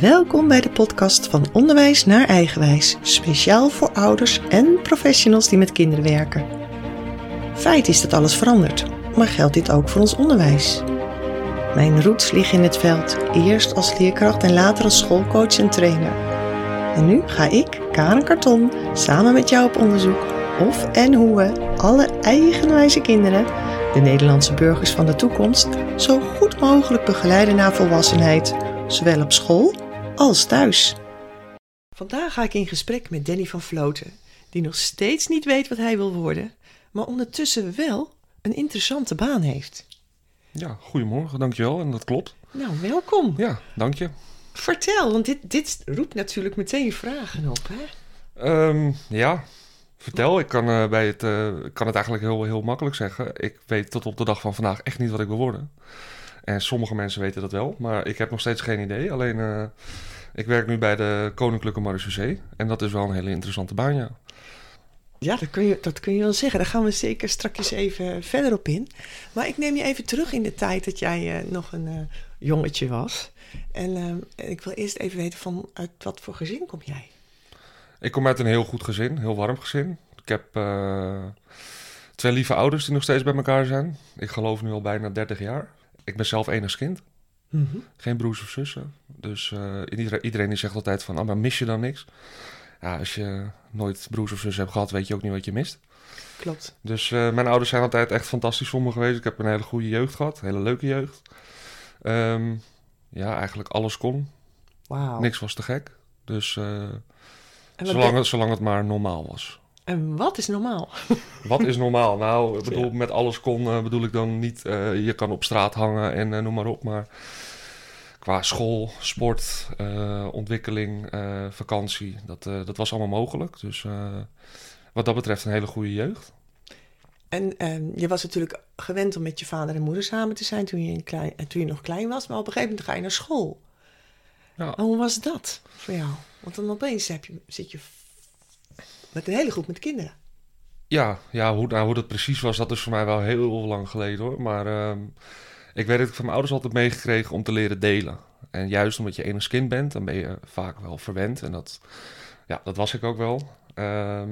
Welkom bij de podcast van Onderwijs naar Eigenwijs, speciaal voor ouders en professionals die met kinderen werken. Feit is dat alles verandert, maar geldt dit ook voor ons onderwijs? Mijn roots liggen in het veld, eerst als leerkracht en later als schoolcoach en trainer. En nu ga ik, Karen Karton, samen met jou op onderzoek of en hoe we alle eigenwijze kinderen, de Nederlandse burgers van de toekomst, zo goed mogelijk begeleiden naar volwassenheid, zowel op school als thuis. Vandaag ga ik in gesprek met Danny van Vloten, die nog steeds niet weet wat hij wil worden, maar ondertussen wel een interessante baan heeft. Ja, goedemorgen, dankjewel. En dat klopt. Nou, welkom. Ja, dank je. Vertel, want dit, dit roept natuurlijk meteen vragen op, hè? Ehm, ja, vertel. Ik kan, eh, bij het, eh, kan het eigenlijk heel, heel makkelijk zeggen. Ik weet tot op de dag van vandaag echt niet wat ik wil worden. En sommige mensen weten dat wel, maar ik heb nog steeds geen idee. Alleen, eh, ik werk nu bij de Koninklijke Marechaussee. En dat is wel een hele interessante baan, ja. Ja, dat kun, je, dat kun je wel zeggen. Daar gaan we zeker straks even verder op in. Maar ik neem je even terug in de tijd dat jij nog een jongetje was. En eh, ik wil eerst even weten van uit wat voor gezin kom jij? Ik kom uit een heel goed gezin, heel warm gezin. Ik heb eh, twee lieve ouders die nog steeds bij elkaar zijn. Ik geloof nu al bijna 30 jaar. Ik ben zelf enig kind. Mhm. Geen broers of zussen. Dus eh, iedereen, iedereen die zegt altijd van, ah, maar mis je dan niks? Ja, als je nooit broers of zussen hebt gehad, weet je ook niet wat je mist. Klopt. Dus eh, mijn ouders zijn altijd echt fantastisch voor me geweest. Ik heb een hele goede jeugd gehad, een hele leuke jeugd. Ehm, ja, eigenlijk alles kon. Niks was te gek. Dus zolang, ben- het, zolang het maar normaal was. en wat is normaal? Wat is normaal? Nou, ik bedoel, met alles kon eh, bedoel ik dan niet... eh, je kan op straat hangen en eh, noem maar op, maar... Qua school, sport, eh, ontwikkeling, eh, vakantie, dat, eh, dat was allemaal mogelijk. Dus eh, wat dat betreft een hele goede jeugd. En ehm, je was natuurlijk gewend om met je vader en moeder samen te zijn toen je, klein, toen je nog klein was. Maar op een gegeven moment ga je naar school. Ja. Maar hoe was dat voor jou? Want dan opeens heb je, zit je met een hele groep met kinderen. Ja, ja hoe, nou, hoe dat precies was, dat is voor mij wel heel lang geleden hoor. Maar ehm, ik weet dat ik van mijn ouders altijd meegekregen om te leren delen. En juist omdat je enig kind bent, dan ben je vaak wel verwend. En dat, ja, dat was ik ook wel. Ehm,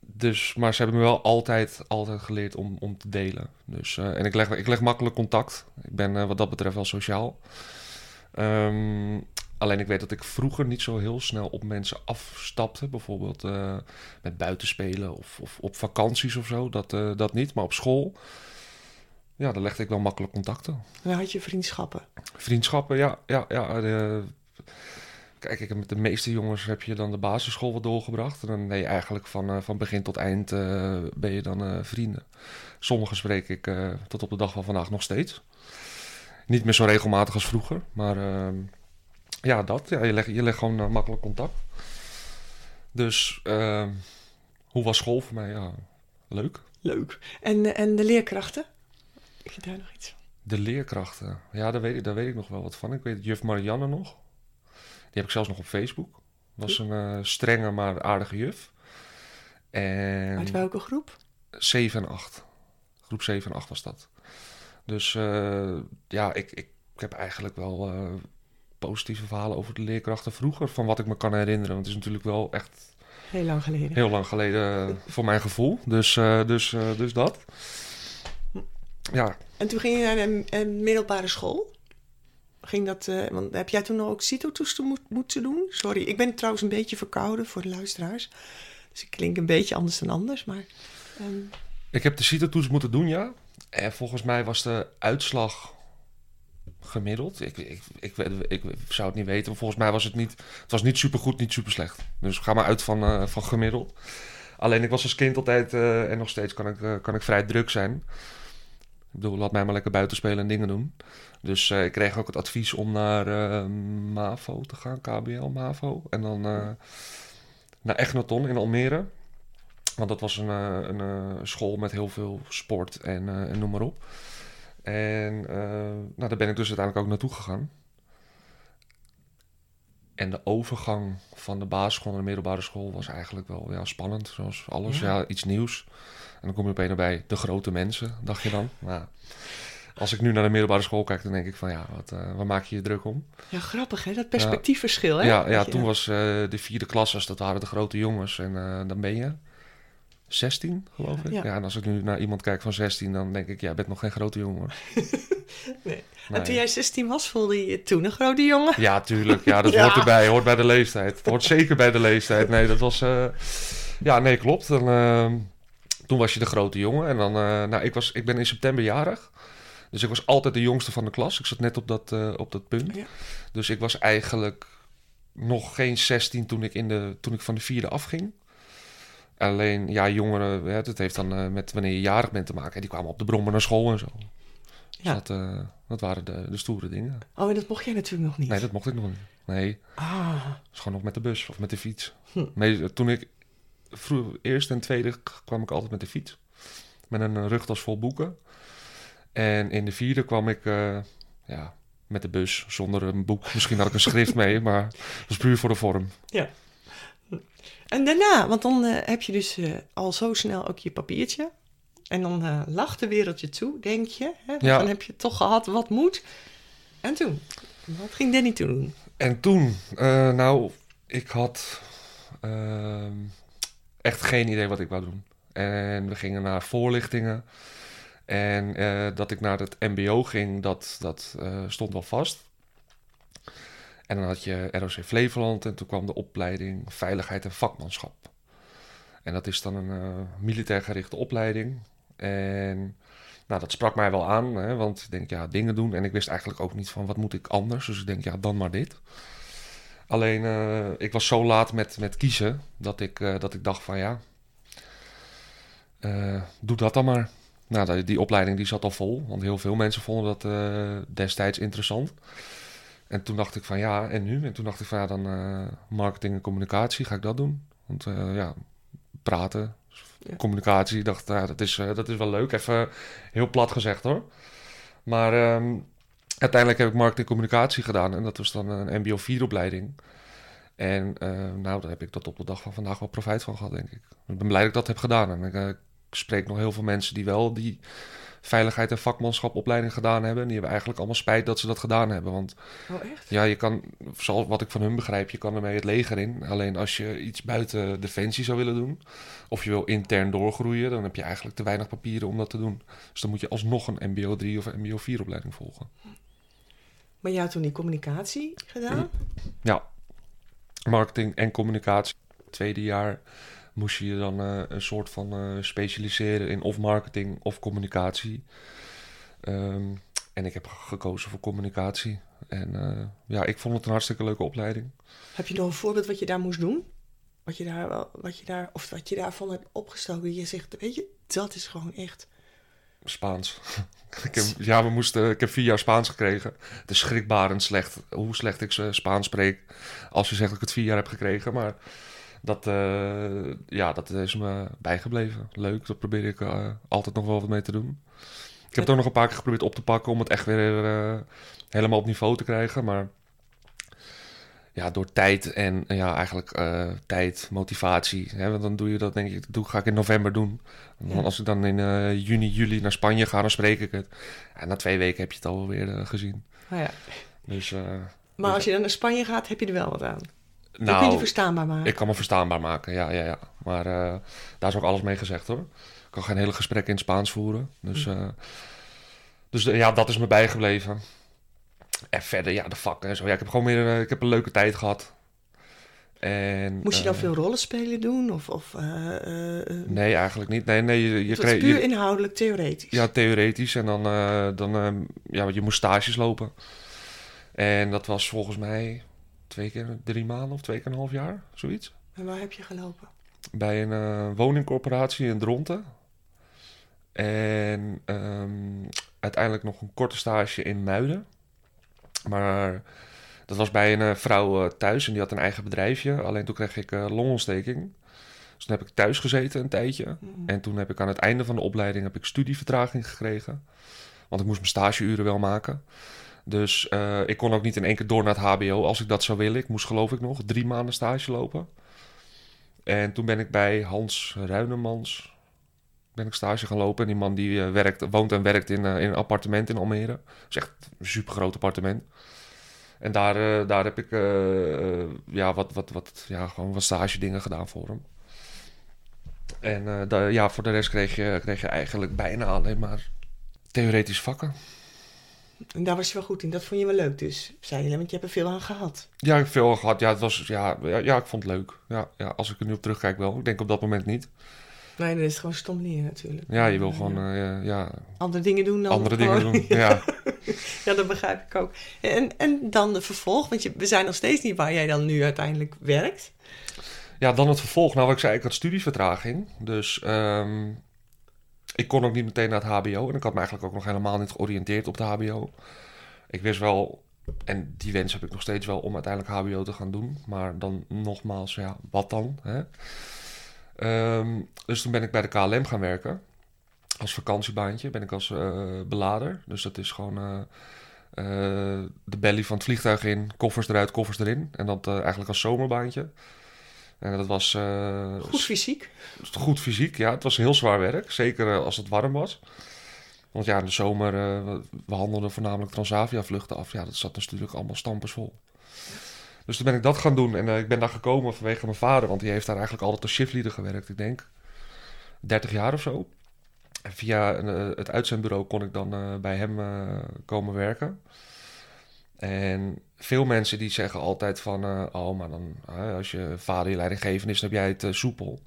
dus, maar ze hebben me wel altijd, altijd geleerd om, om te delen. Dus, eh, en ik leg, ik leg makkelijk contact. Ik ben eh, wat dat betreft wel sociaal. Ehm, alleen ik weet dat ik vroeger niet zo heel snel op mensen afstapte. Bijvoorbeeld eh, met buitenspelen of, of op vakanties of zo. Dat, eh, dat niet. Maar op school, ja, daar legde ik wel makkelijk contacten. En dan had je vriendschappen. Vriendschappen, ja. ja, ja de- kijk, ik, met de meeste jongens heb je dan de basisschool wat doorgebracht. En dan ben je eigenlijk van, eh, van begin tot eind eh, ben je dan eh, vrienden. Sommigen spreek ik eh, tot op de dag van vandaag nog steeds. Niet meer zo regelmatig als vroeger, maar ehm, ja, dat. Ja, je legt je legt gewoon eh, makkelijk contact. Dus ehm, hoe was school voor mij? Ja, leuk. Leuk. En, en de leerkrachten? Heb je daar nog iets van? De leerkrachten. Ja, daar weet, ik, daar weet ik nog wel wat van. Ik weet juf Marianne nog. Die heb ik zelfs nog op Facebook. Was een eh, strenge, maar aardige juf. En Uit welke groep? 7 en 8. Groep 7 en 8 was dat. Dus eh, ja, ik, ik heb eigenlijk wel eh, positieve verhalen over de leerkrachten vroeger. Van wat ik me kan herinneren. Want het is natuurlijk wel echt Heel lang geleden. heel lang geleden eh, voor mijn gevoel. Dus, dus, dus dat. Ja, En toen ging je naar een, een middelbare school? Ging dat, want heb jij toen ook CITO-toetsen moet, moeten doen? Sorry, ik ben trouwens een beetje verkouden voor de luisteraars. Dus ik klink een beetje anders dan anders, maar... ehm, Ik heb de CITO-toets moeten doen, ja. En volgens mij was de uitslag gemiddeld. Ik, ik, ik, zou het niet weten, maar volgens mij was het niet... Het was niet supergoed, niet super slecht. Dus ga maar uit van, eh, van gemiddeld. Alleen ik was als kind altijd, eh, en nog steeds kan ik, eh, kan ik vrij druk zijn. Ik bedoel, laat mij maar lekker buiten spelen en dingen doen. Dus ik kreeg ook het advies om naar MAVO te gaan, KBL, MAVO. En dan naar Echnaton in Almere. Want dat was een, eh, een eh, school met heel veel sport en, eh, en noem maar op. En nou, daar ben ik dus uiteindelijk ook naartoe gegaan. En de overgang van de basisschool naar de middelbare school was eigenlijk wel ja, spannend. Zoals alles, Ja. ja. iets nieuws. En dan kom je op een of bij de grote mensen, dacht je dan. Maar als ik nu naar de middelbare school kijk, dan denk ik van ja, wat, eh, waar maak je je druk om? Ja, grappig hè, dat perspectiefverschil hè? Ja, ja toen was de vierde klasses, dat waren de grote jongens. En dan ben je 16, geloof ik. Ja. Ja. en als ik nu naar iemand kijk van 16, dan denk ik, ja, je bent nog geen grote jongen. hoor. Nee. Nee. En toen jij 16 was, voelde je je toen een grote jongen? Ja, tuurlijk. Ja, dat Ja. hoort erbij. Hoort bij de leeftijd. Het hoort zeker bij de leeftijd. Nee, dat was... eh, Ja, nee, klopt. En, ehm, toen was je de grote jongen. En dan... eh, nou, ik, was, ik ben in september jarig. Dus ik was altijd de jongste van de klas. Ik zat net op dat, eh, op dat punt. Ja. Dus ik was eigenlijk nog geen 16 toen ik, in de, toen ik van de vierde afging. Alleen, ja, jongeren... Hè, dat heeft dan eh, met wanneer je jarig bent te maken. Die kwamen op de brommer naar school en zo. Dus Ja. dat, eh, dat waren de, de stoere dingen. Oh, en dat mocht jij natuurlijk nog niet. Nee, dat mocht ik nog niet. Nee, Ah, is gewoon nog met de bus of met de fiets. Hm. Nee, toen ik vroeger, eerste en tweede kwam ik altijd met de fiets. Met een eh, rugtas vol boeken. En in de vierde kwam ik ja, met de bus zonder een boek. Misschien had ik een schrift mee, maar dat was puur voor de vorm. En daarna, want dan eh, heb je dus eh, al zo snel ook je papiertje. En dan eh, lacht de wereld je toe, denk je. Hè? Ja. Dan heb je toch gehad wat moet. En toen? Wat ging Danny toen doen? En toen, nou, ik had ehm, echt geen idee wat ik wou doen. En we gingen naar voorlichtingen. En dat ik naar het MBO ging, dat, dat stond wel vast. En dan had je ROC Flevoland en toen kwam de opleiding Veiligheid en Vakmanschap. En dat is dan een eh, militair gerichte opleiding. En nou, dat sprak mij wel aan, hè, want ik denk, ja, dingen doen. En ik wist eigenlijk ook niet van, wat moet ik anders? Dus ik denk, ja, dan maar dit. Alleen, eh, ik was zo laat met, met kiezen, dat ik, eh, dat ik dacht van, ja, doe dat dan maar. Nou, die, die opleiding die zat al vol, want heel veel mensen vonden dat destijds interessant. En toen dacht ik van, ja, en nu? En toen dacht ik van, ja, dan eh, marketing en communicatie, ga ik dat doen? Want eh, ja, praten, Ja. communicatie, ik dacht, ja, dat, is, eh, dat is wel leuk. Even heel plat gezegd hoor. Maar ehm, uiteindelijk heb ik marketing en communicatie gedaan. En dat was dan een MBO 4 opleiding. En eh, nou, daar heb ik tot op de dag van vandaag wel profijt van gehad, denk ik. Ik ben blij dat ik dat heb gedaan. En ik, ik spreek nog heel veel mensen die wel die veiligheid en vakmanschap opleiding gedaan hebben. En die hebben eigenlijk allemaal spijt dat ze dat gedaan hebben. Want Oh, echt? ja, je kan, zoals wat ik van hun begrijp, je kan ermee het leger in. Alleen als je iets buiten defensie zou willen doen, of je wil intern doorgroeien, dan heb je eigenlijk te weinig papieren om dat te doen. Dus dan moet je alsnog een MBO 3 of een MBO 4 opleiding volgen. Maar jij had toen die communicatie gedaan? Ja, marketing en communicatie. Tweede jaar moest je je dan eh, een soort van eh, specialiseren in of marketing of communicatie. Ehm, en ik heb gekozen voor communicatie. En eh, ja, ik vond het een hartstikke leuke opleiding. Heb je nog een voorbeeld wat je daar moest doen? Wat je daar, wat je daar, of wat je daarvan hebt opgestoken? Je zegt, weet je, dat is gewoon echt... Spaans. ik heb, ja, we moesten, ik heb vier jaar Spaans gekregen. Het is schrikbarend slecht hoe slecht ik Spaans spreek. Als je zegt dat ik het vier jaar heb gekregen. Maar dat, eh, ja, dat is me bijgebleven. Leuk, daar probeer ik eh, altijd nog wel wat mee te doen. Ik heb het ook nog een paar keer geprobeerd op te pakken om het echt weer eh, helemaal op niveau te krijgen. Maar ja, door tijd en ja, eigenlijk eh, tijd, motivatie. Hè, want dan doe je dat, denk ik, doe, ga ik in november doen. Ja. Als ik dan in juni, juli naar Spanje ga, dan spreek ik het. En na twee weken heb je het alweer gezien. Nou ja. Dus, Maar als je dan naar Spanje gaat, heb je er wel wat aan. Dan kun je nou, het verstaanbaar maken. ik kan me verstaanbaar maken, ja, ja, ja. Maar eh, daar is ook alles mee gezegd, hoor. Ik kan geen hele gesprekken in Spaans voeren. Dus, eh, dus eh, ja, dat is me bijgebleven. En verder, ja, de vakken en zo. Ja, ik heb gewoon weer ik heb een leuke tijd gehad. En, Moest je dan veel rollenspelen doen? Of, of Nee, eigenlijk niet. Nee, nee, je, je kreeg... puur je- inhoudelijk, theoretisch. Ja, theoretisch. En dan, dan ja, je moest stages lopen. En dat was volgens mij twee keer drie maanden of twee keer een half jaar, zoiets. En waar heb je gelopen? Bij een eh, woningcorporatie in Dronten. En ehm, uiteindelijk nog een korte stage in Muiden. Maar dat was bij een eh, vrouw eh, thuis en die had een eigen bedrijfje. Alleen toen kreeg ik longontsteking. Dus toen heb ik thuis gezeten een tijdje. Mm. En toen heb ik aan het einde van de opleiding heb ik studievertraging gekregen. Want ik moest mijn stageuren wel maken. Dus eh, ik kon ook niet in één keer door naar het HBO als ik dat zou willen. Ik moest geloof ik nog drie maanden stage lopen. En toen ben ik bij Hans Ruinemans ben ik stage gaan lopen. En die man die eh, werkt, woont en werkt in, eh, in een appartement in Almere. Echt een super groot appartement. En daar, daar heb ik ja, wat, wat, wat, ja, gewoon wat stage dingen gedaan voor hem. En ja, voor de rest kreeg je, kreeg je eigenlijk bijna alleen maar theoretische vakken. En daar was je wel goed in. Dat vond je wel leuk dus, zei je, want je hebt er veel aan gehad. Ja, ik heb veel gehad. Ja, het was, ja, ja, ja, ik vond het leuk. Ja, ja, als ik er nu op terugkijk wel. Ik denk op dat moment niet. Nee, dat is gewoon stom leren natuurlijk. Ja, je wil gewoon ja. eh, ja, andere dingen doen dan andere gewoon- dingen doen. Ja. Ja, dat begrijp ik ook. En, en dan de vervolg, want je, we zijn nog steeds niet waar jij dan nu uiteindelijk werkt. ja, dan het vervolg. Nou, wat ik zei, ik had studievertraging. Dus ehm, ik kon ook niet meteen naar het HBO. En ik had me eigenlijk ook nog helemaal niet georiënteerd op de HBO. Ik wist wel, en die wens heb ik nog steeds wel, om uiteindelijk HBO te gaan doen. Maar dan nogmaals, ja, wat dan? Hè? Ehm, dus toen ben ik bij de KLM gaan werken. Als vakantiebaantje ben ik als eh, belader. Dus dat is gewoon eh, eh, de belly van het vliegtuig in, koffers eruit, koffers erin. En dat eigenlijk als zomerbaantje. En dat was eh, Goed fysiek. goed fysiek, ja. Het was heel zwaar werk, zeker eh, als het warm was. Want ja, in de zomer, eh, we- handelden voornamelijk Transavia-vluchten af. Ja, dat zat natuurlijk allemaal stampers vol. Dus toen ben ik dat gaan doen en ik ben daar gekomen vanwege mijn vader, want die heeft daar eigenlijk altijd als shiftleader gewerkt, ik denk 30 jaar of zo. En via het uitzendbureau kon ik dan bij hem komen werken. En veel mensen die zeggen altijd van, eh, oh, maar dan eh, als je vader je leidinggevende is, dan heb jij het eh, soepel.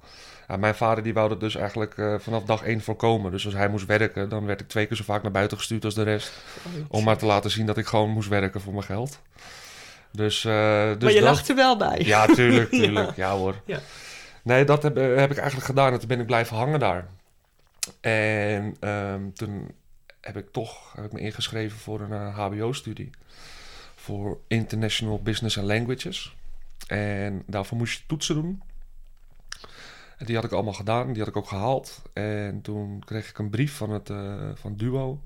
Mijn vader die wou dat dus eigenlijk vanaf dag één voorkomen. Dus als hij moest werken, dan werd ik twee keer zo vaak naar buiten gestuurd als de rest. Om maar te laten zien dat ik gewoon moest werken voor mijn geld. Dus, dus maar je dat- lacht er wel bij. Ja, tuurlijk, tuurlijk. ja. hoor. Ja. Nee, dat heb, heb ik eigenlijk gedaan en toen ben ik blijven hangen daar. En ehm, toen heb ik toch heb ik me ingeschreven voor een HBO-studie. Voor International Business and Languages. En daarvoor moest je toetsen doen. En die had ik allemaal gedaan, die had ik ook gehaald. En toen kreeg ik een brief van het eh, van Duo.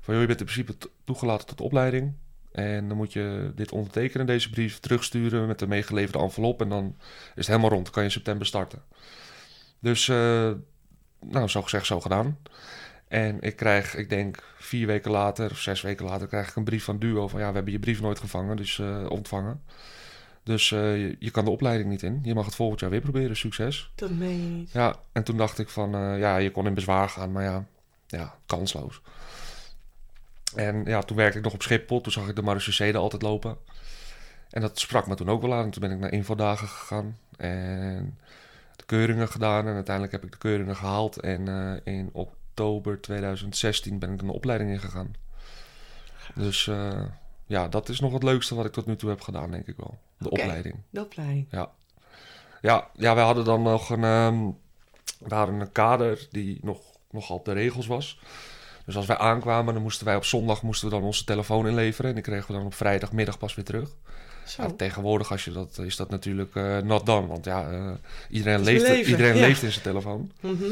Van, joh, je bent in principe to- toegelaten tot opleiding. En dan moet je dit ondertekenen, deze brief, terugsturen met de meegeleverde envelop. En dan is het helemaal rond, kan je in september starten. Dus, eh, nou, zo gezegd, zo gedaan. En ik krijg, ik denk vier weken later, of zes weken later, krijg ik een brief van Duo van ja, we hebben je brief nooit gevangen, dus eh, ontvangen. Dus eh, je, je kan de opleiding niet in. Je mag het volgend jaar weer proberen, succes. Dat meen je niet. Ja, en toen dacht ik van, eh, ja, je kon in bezwaar gaan, maar ja, ja, kansloos. En ja, toen werkte ik nog op Schiphol, toen zag ik de Marseillais altijd lopen. En dat sprak me toen ook wel aan. En toen ben ik naar infodagen gegaan en de keuringen gedaan. En uiteindelijk heb ik de keuringen gehaald. En in oktober 2016 ben ik een opleiding in gegaan. Dus eh, ja, dat is nog het leukste wat ik tot nu toe heb gedaan, denk ik wel. De opleiding. De opleiding. Ja, ja, wij hadden dan nog een, ehm, we hadden een kader die nog, nogal op de regels was. Dus als wij aankwamen, dan moesten wij op zondag moesten we dan onze telefoon inleveren. En die kregen we dan op vrijdagmiddag pas weer terug. Zo. Ja, tegenwoordig als je dat, is dat natuurlijk eh not done. Want ja, eh, iedereen, leeft, leven, iedereen ja. leeft in zijn telefoon. Mhm.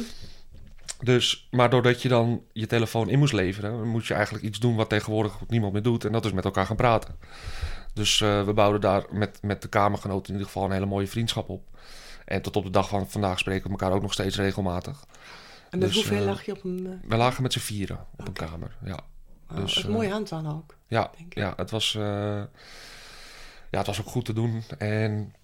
Dus, maar doordat je dan je telefoon in moest leveren, moet je eigenlijk iets doen wat tegenwoordig niemand meer doet. En dat is met elkaar gaan praten. Dus eh, we bouwden daar met, met de kamergenoten in ieder geval een hele mooie vriendschap op. En tot op de dag van vandaag spreken we elkaar ook nog steeds regelmatig. En met Dus, hoeveel eh, lag je op een... eh, We lagen met z'n vieren op een kamer. Ja, oh, dus, eh, mooi aantal ook. ja, Denk ik. ja het, was, ja het was ook goed te doen. En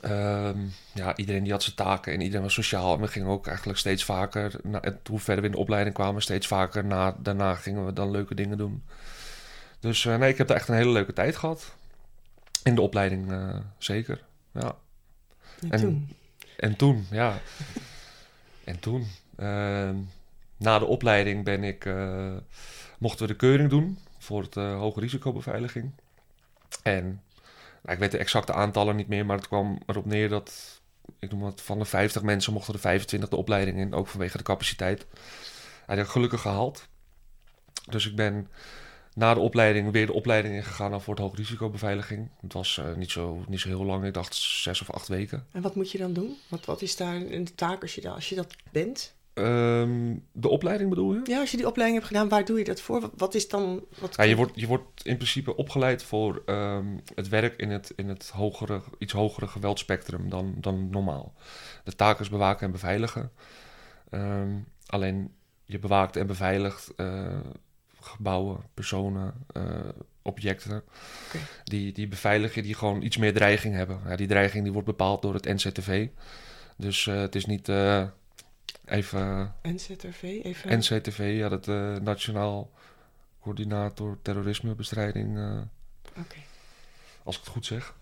ehm, ja, iedereen die had zijn taken en iedereen was sociaal. En we gingen ook eigenlijk steeds vaker, na, het- hoe verder we in de opleiding kwamen, steeds vaker na, daarna gingen we dan leuke dingen doen. Dus eh, nee, ik heb daar echt een hele leuke tijd gehad. In de opleiding eh, zeker. Ja. En, en- toen? En toen, ja. en toen, ehm, na de opleiding ben ik, eh, mochten we de keuring doen voor het hoge risicobeveiliging. En nou, ik weet de exacte aantallen niet meer, maar het kwam erop neer dat, ik noem het, van de 50 mensen mochten er 25 de opleiding in, ook vanwege de capaciteit. Hij ik gelukkig gehaald. Dus ik ben na de opleiding weer de opleiding ingegaan dan voor het hoge risicobeveiliging. Het was eh, niet, zo, niet zo heel lang, ik dacht zes of acht weken. En wat moet je dan doen? Wat, wat is daar een taak als je, als je dat bent? Ehm, de opleiding bedoel je? Ja, als je die opleiding hebt gedaan, waar doe je dat voor? Wat, is dan... Wat Ja, je, wordt, je wordt in principe opgeleid voor ehm, het werk in het, in het hogere, iets hogere geweldspectrum dan, dan normaal. De taak is bewaken en beveiligen. Ehm, alleen je bewaakt en beveiligt eh, gebouwen, personen, eh, objecten. Die, die beveilig je die gewoon iets meer dreiging hebben. Ja, die dreiging die wordt bepaald door het NCTV. Dus eh, het is niet even NZRV, even... NCTV, ja, dat eh, Nationaal Coördinator Terrorismebestrijding, eh, Oké. als ik het goed zeg.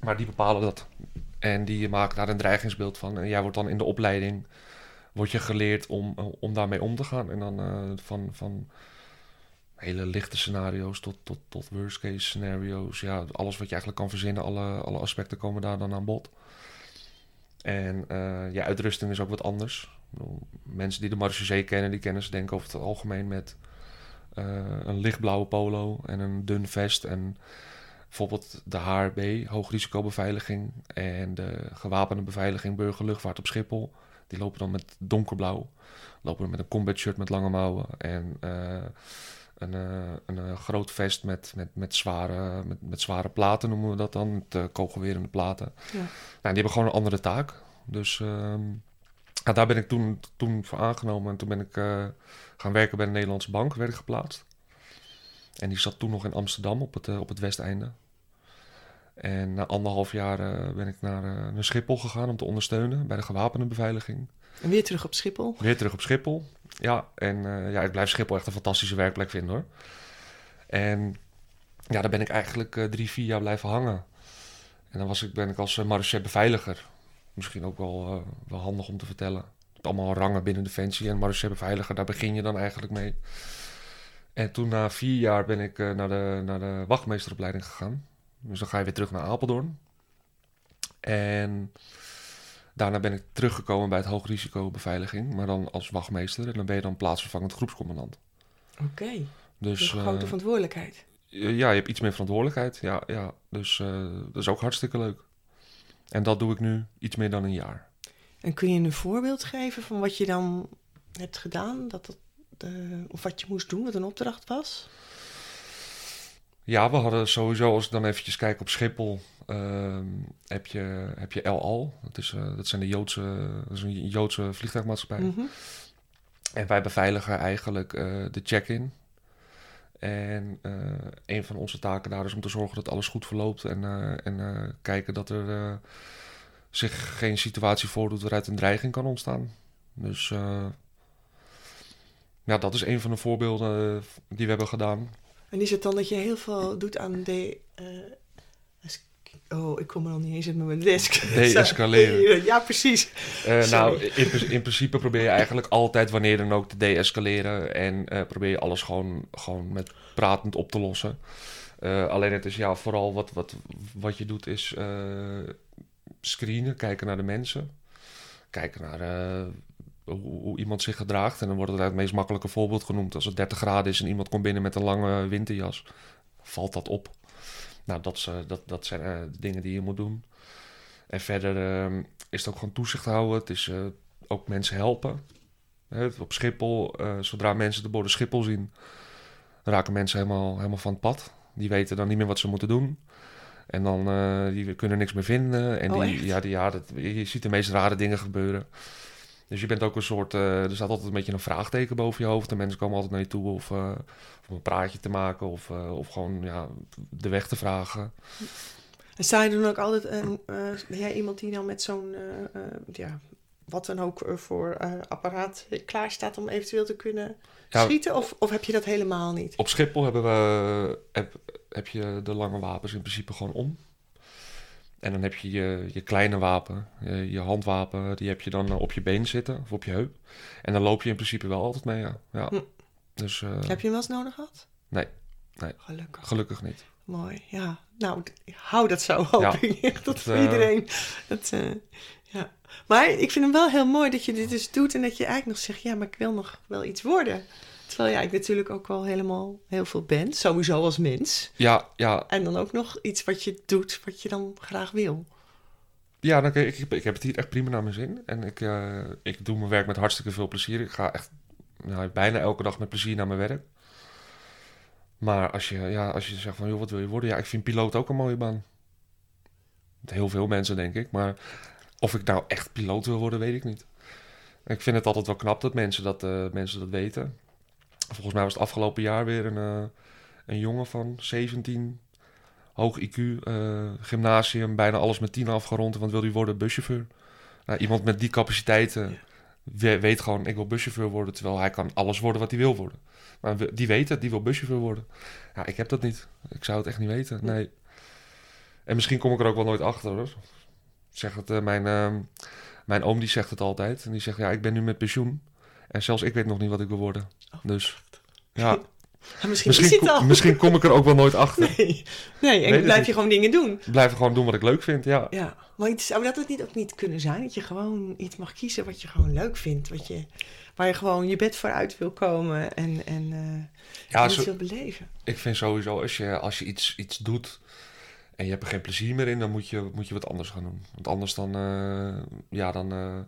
Maar die bepalen dat. En die maken daar een dreigingsbeeld van. En jij wordt dan in de opleiding word je geleerd om, om daarmee om te gaan. En dan eh, van, van hele lichte scenario's tot, tot, tot worst case scenario's. Ja, alles wat je eigenlijk kan verzinnen, alle, alle aspecten komen daar dan aan bod. En eh ja, uitrusting is ook wat anders. Mensen die de Marechaussee kennen, die kennen ze denk ik over het algemeen met eh, een lichtblauwe polo en een dun vest. En bijvoorbeeld de HRB, hoogrisicobeveiliging, en de gewapende beveiliging burgerluchtvaart op Schiphol. Die lopen dan met donkerblauw. Lopen dan met een combat shirt met lange mouwen en eh, een, eh, een groot vest met, met, met, zware, met, met zware platen noemen we dat dan. Met kogelwerende platen. Ja. Nou, die hebben gewoon een andere taak. Dus ehm, ja, daar ben ik toen, toen voor aangenomen. En toen ben ik eh, gaan werken bij de Nederlandse Bank, werd ik geplaatst. En die zat toen nog in Amsterdam op het, eh, op het westeinde. En na anderhalf jaar eh, ben ik naar, naar Schiphol gegaan om te ondersteunen bij de gewapende beveiliging. En weer terug op Schiphol. Weer terug op Schiphol. Ja, en ja, ik blijf Schiphol echt een fantastische werkplek vinden hoor. En ja, daar ben ik eigenlijk drie, vier jaar blijven hangen. En dan was ik, ben ik als uh, beveiliger. Misschien ook wel, eh, wel handig om te vertellen. Je hebt allemaal rangen binnen Defensie en marechaussee beveiliger, daar begin je dan eigenlijk mee. En toen na vier jaar ben ik eh, naar, de, naar de wachtmeesteropleiding gegaan. Dus dan ga je weer terug naar Apeldoorn. En daarna ben ik teruggekomen bij het hoogrisicobeveiliging, maar dan als wachtmeester. En dan ben je dan plaatsvervangend groepscommandant. Oké. Dus Dus een grote eh, verantwoordelijkheid. ja, je hebt iets meer verantwoordelijkheid. Ja, ja. Dus dat is ook hartstikke leuk. En dat doe ik nu iets meer dan een jaar. En kun je een voorbeeld geven van wat je dan hebt gedaan? Dat dat, eh, of wat je moest doen, wat een opdracht was? Ja, we hadden sowieso, als ik dan eventjes kijk op Schiphol, ehm, heb, je, heb je El Al. Dat, is, eh, dat, zijn de Joodse, dat is een Joodse vliegtuigmaatschappij. Mhm. En wij beveiligen eigenlijk eh, de check-in. En eh, een van onze taken daar is om te zorgen dat alles goed verloopt. En, eh, en eh, kijken dat er zich geen situatie voordoet waaruit een dreiging kan ontstaan. Dus ja, dat is een van de voorbeelden die we hebben gedaan. En is het dan dat je heel veel doet aan de... oh, ik kom er al niet eens uit met mijn desk. De-escaleren. ja, precies. Eh, nou, in, pr- in principe probeer je eigenlijk altijd wanneer dan ook te de-escaleren. En eh, probeer je alles gewoon, gewoon met pratend op te lossen. Eh, alleen het is ja, vooral wat, wat, wat je doet is screenen, kijken naar de mensen. Kijken naar hoe, hoe iemand zich gedraagt. En dan wordt het het meest makkelijke voorbeeld genoemd. Als het 30 graden is en iemand komt binnen met een lange winterjas, valt dat op. Nou, dat, eh, dat, dat zijn eh, de dingen die je moet doen. En verder ehm, is het ook gewoon toezicht houden. Het is eh, ook mensen helpen. Op Schiphol, zodra mensen de borden Schiphol zien, raken mensen helemaal, helemaal van het pad. Die weten dan niet meer wat ze moeten doen. En dan die kunnen niks meer vinden. En Oh, die, ja, die, ja dat, je ziet de meest rare dingen gebeuren. Dus je bent ook een soort... eh, er staat altijd een beetje een vraagteken boven je hoofd. En mensen komen altijd naar je toe of, eh, om een praatje te maken. Of, eh, of gewoon ja, de weg te vragen. En sta je dan ook altijd... een ben jij iemand die dan met zo'n... ja, wat dan ook voor apparaat klaar staat om eventueel te kunnen Ja. schieten? Of, of heb je dat helemaal niet? Op Schiphol hebben we, heb, heb je de lange wapens in principe gewoon om. En dan heb je je, je kleine wapen, je, je handwapen, die heb je dan eh, op je been zitten of op je heup. En dan loop je in principe wel altijd mee, ja. ja. Hm. Dus eh, Heb je hem wel eens nodig gehad? Nee. Nee. Gelukkig. gelukkig niet. Mooi, ja. Nou, hou dat zo, hoop Ja. ik. Dat voor eh, iedereen. Dat, ja. Maar ik vind hem wel heel mooi dat je dit dus doet en dat je eigenlijk nog zegt, ja, maar ik wil nog wel iets worden. Terwijl ja, ik natuurlijk ook wel helemaal heel veel ben, sowieso als mens. Ja, ja, En dan ook nog iets wat je doet, wat je dan graag wil. Ja, dan, ik, ik, ik heb het hier echt prima naar mijn zin. En ik, eh, ik doe mijn werk met hartstikke veel plezier. Ik ga echt nou, bijna elke dag met plezier naar mijn werk. Maar als je, ja, als je zegt van, joh, wat wil je worden? Ja, ik vind piloot ook een mooie baan. Heel veel mensen, denk ik. Maar of ik nou echt piloot wil worden, weet ik niet. Ik vind het altijd wel knap dat mensen dat, eh, mensen dat weten. Volgens mij was het afgelopen jaar weer een, eh, een jongen van 17, hoog IQ, eh, gymnasium, bijna alles met 10 afgerond. Want wil hij worden buschauffeur? Nou, iemand met die capaciteiten weet gewoon, ik wil buschauffeur worden. Terwijl hij kan alles worden wat hij wil worden. Maar die weet het, die wil buschauffeur worden. Ja, ik heb dat niet. Ik zou het echt niet weten, nee. En misschien kom ik er ook wel nooit achter, hoor. Zeg het, uh, mijn, uh, mijn oom die zegt het altijd. En die zegt, ja, ik ben nu met pensioen. En zelfs ik weet nog niet wat ik wil worden. Oh, dus, ja. misschien, misschien, misschien, kom ik er ook wel nooit achter. Nee, nee en blijf je gewoon dingen doen. Blijf gewoon doen wat ik leuk vind, ja. Ja, maar zou dat het niet ook niet kunnen zijn? Dat je gewoon iets mag kiezen wat je gewoon leuk vindt. Wat je, waar je gewoon je bed voor uit wil komen en, en, uh, ja, en wil beleven. Ik vind sowieso, als je, als je iets, iets doet en je hebt er geen plezier meer in, dan moet je, moet je wat anders gaan doen. Want anders dan, uh, ja, dan, uh,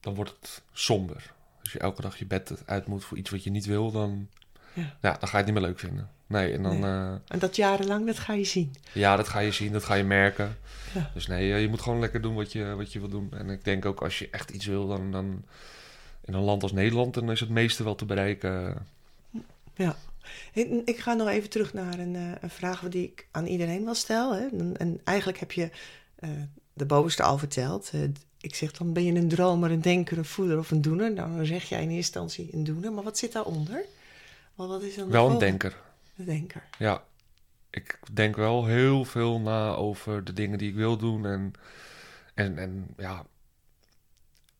dan wordt het somber. Als je elke dag je bed uit moet voor iets wat je niet wil, dan, ja. ja dan ga je het niet meer leuk vinden. Nee, en dan... Nee. en dat jarenlang, dat ga je zien. Ja, dat ga je zien, dat ga je merken. Ja. Dus nee, je moet gewoon lekker doen wat je, wat je wil doen. En ik denk ook als je echt iets wil, dan, dan in een land als Nederland, dan is het meeste wel te bereiken. Ja. Ik ga nog even terug naar een, eh, een vraag die ik aan iedereen wel stel. Hè. En, eigenlijk heb je uh, de bovenste al verteld. Uh, ik zeg dan, ben je een dromer, een denker, een voeder of een doener? Nou, dan zeg jij in eerste instantie een doener. Maar wat zit daaronder? Wat is dan wel een denker. Een denker. Ja. Ik denk wel heel veel na over de dingen die ik wil doen. En, en, en ja,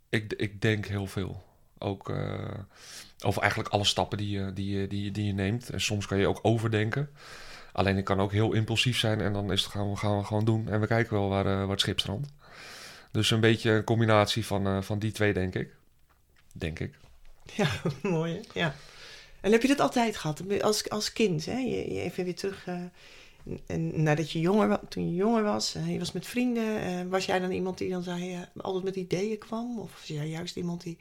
ik, ik denk heel veel. Ook uh, over eigenlijk alle stappen die je, die, je, die, die je neemt. En soms kan je ook overdenken. Alleen ik kan ook heel impulsief zijn en dan is gaan we, gaan we gewoon doen. En we kijken wel waar, uh, waar het schip strandt. Dus een beetje een combinatie van, uh, van die twee, denk ik. Denk ik. Ja, mooi. Ja. En heb je dat altijd gehad? Als, als kind, hè? Je, je even weer terug... En nadat je jonger, toen je jonger was, uh, je was met vrienden, was jij dan iemand die dan zei, altijd met ideeën kwam? Of was jij juist iemand die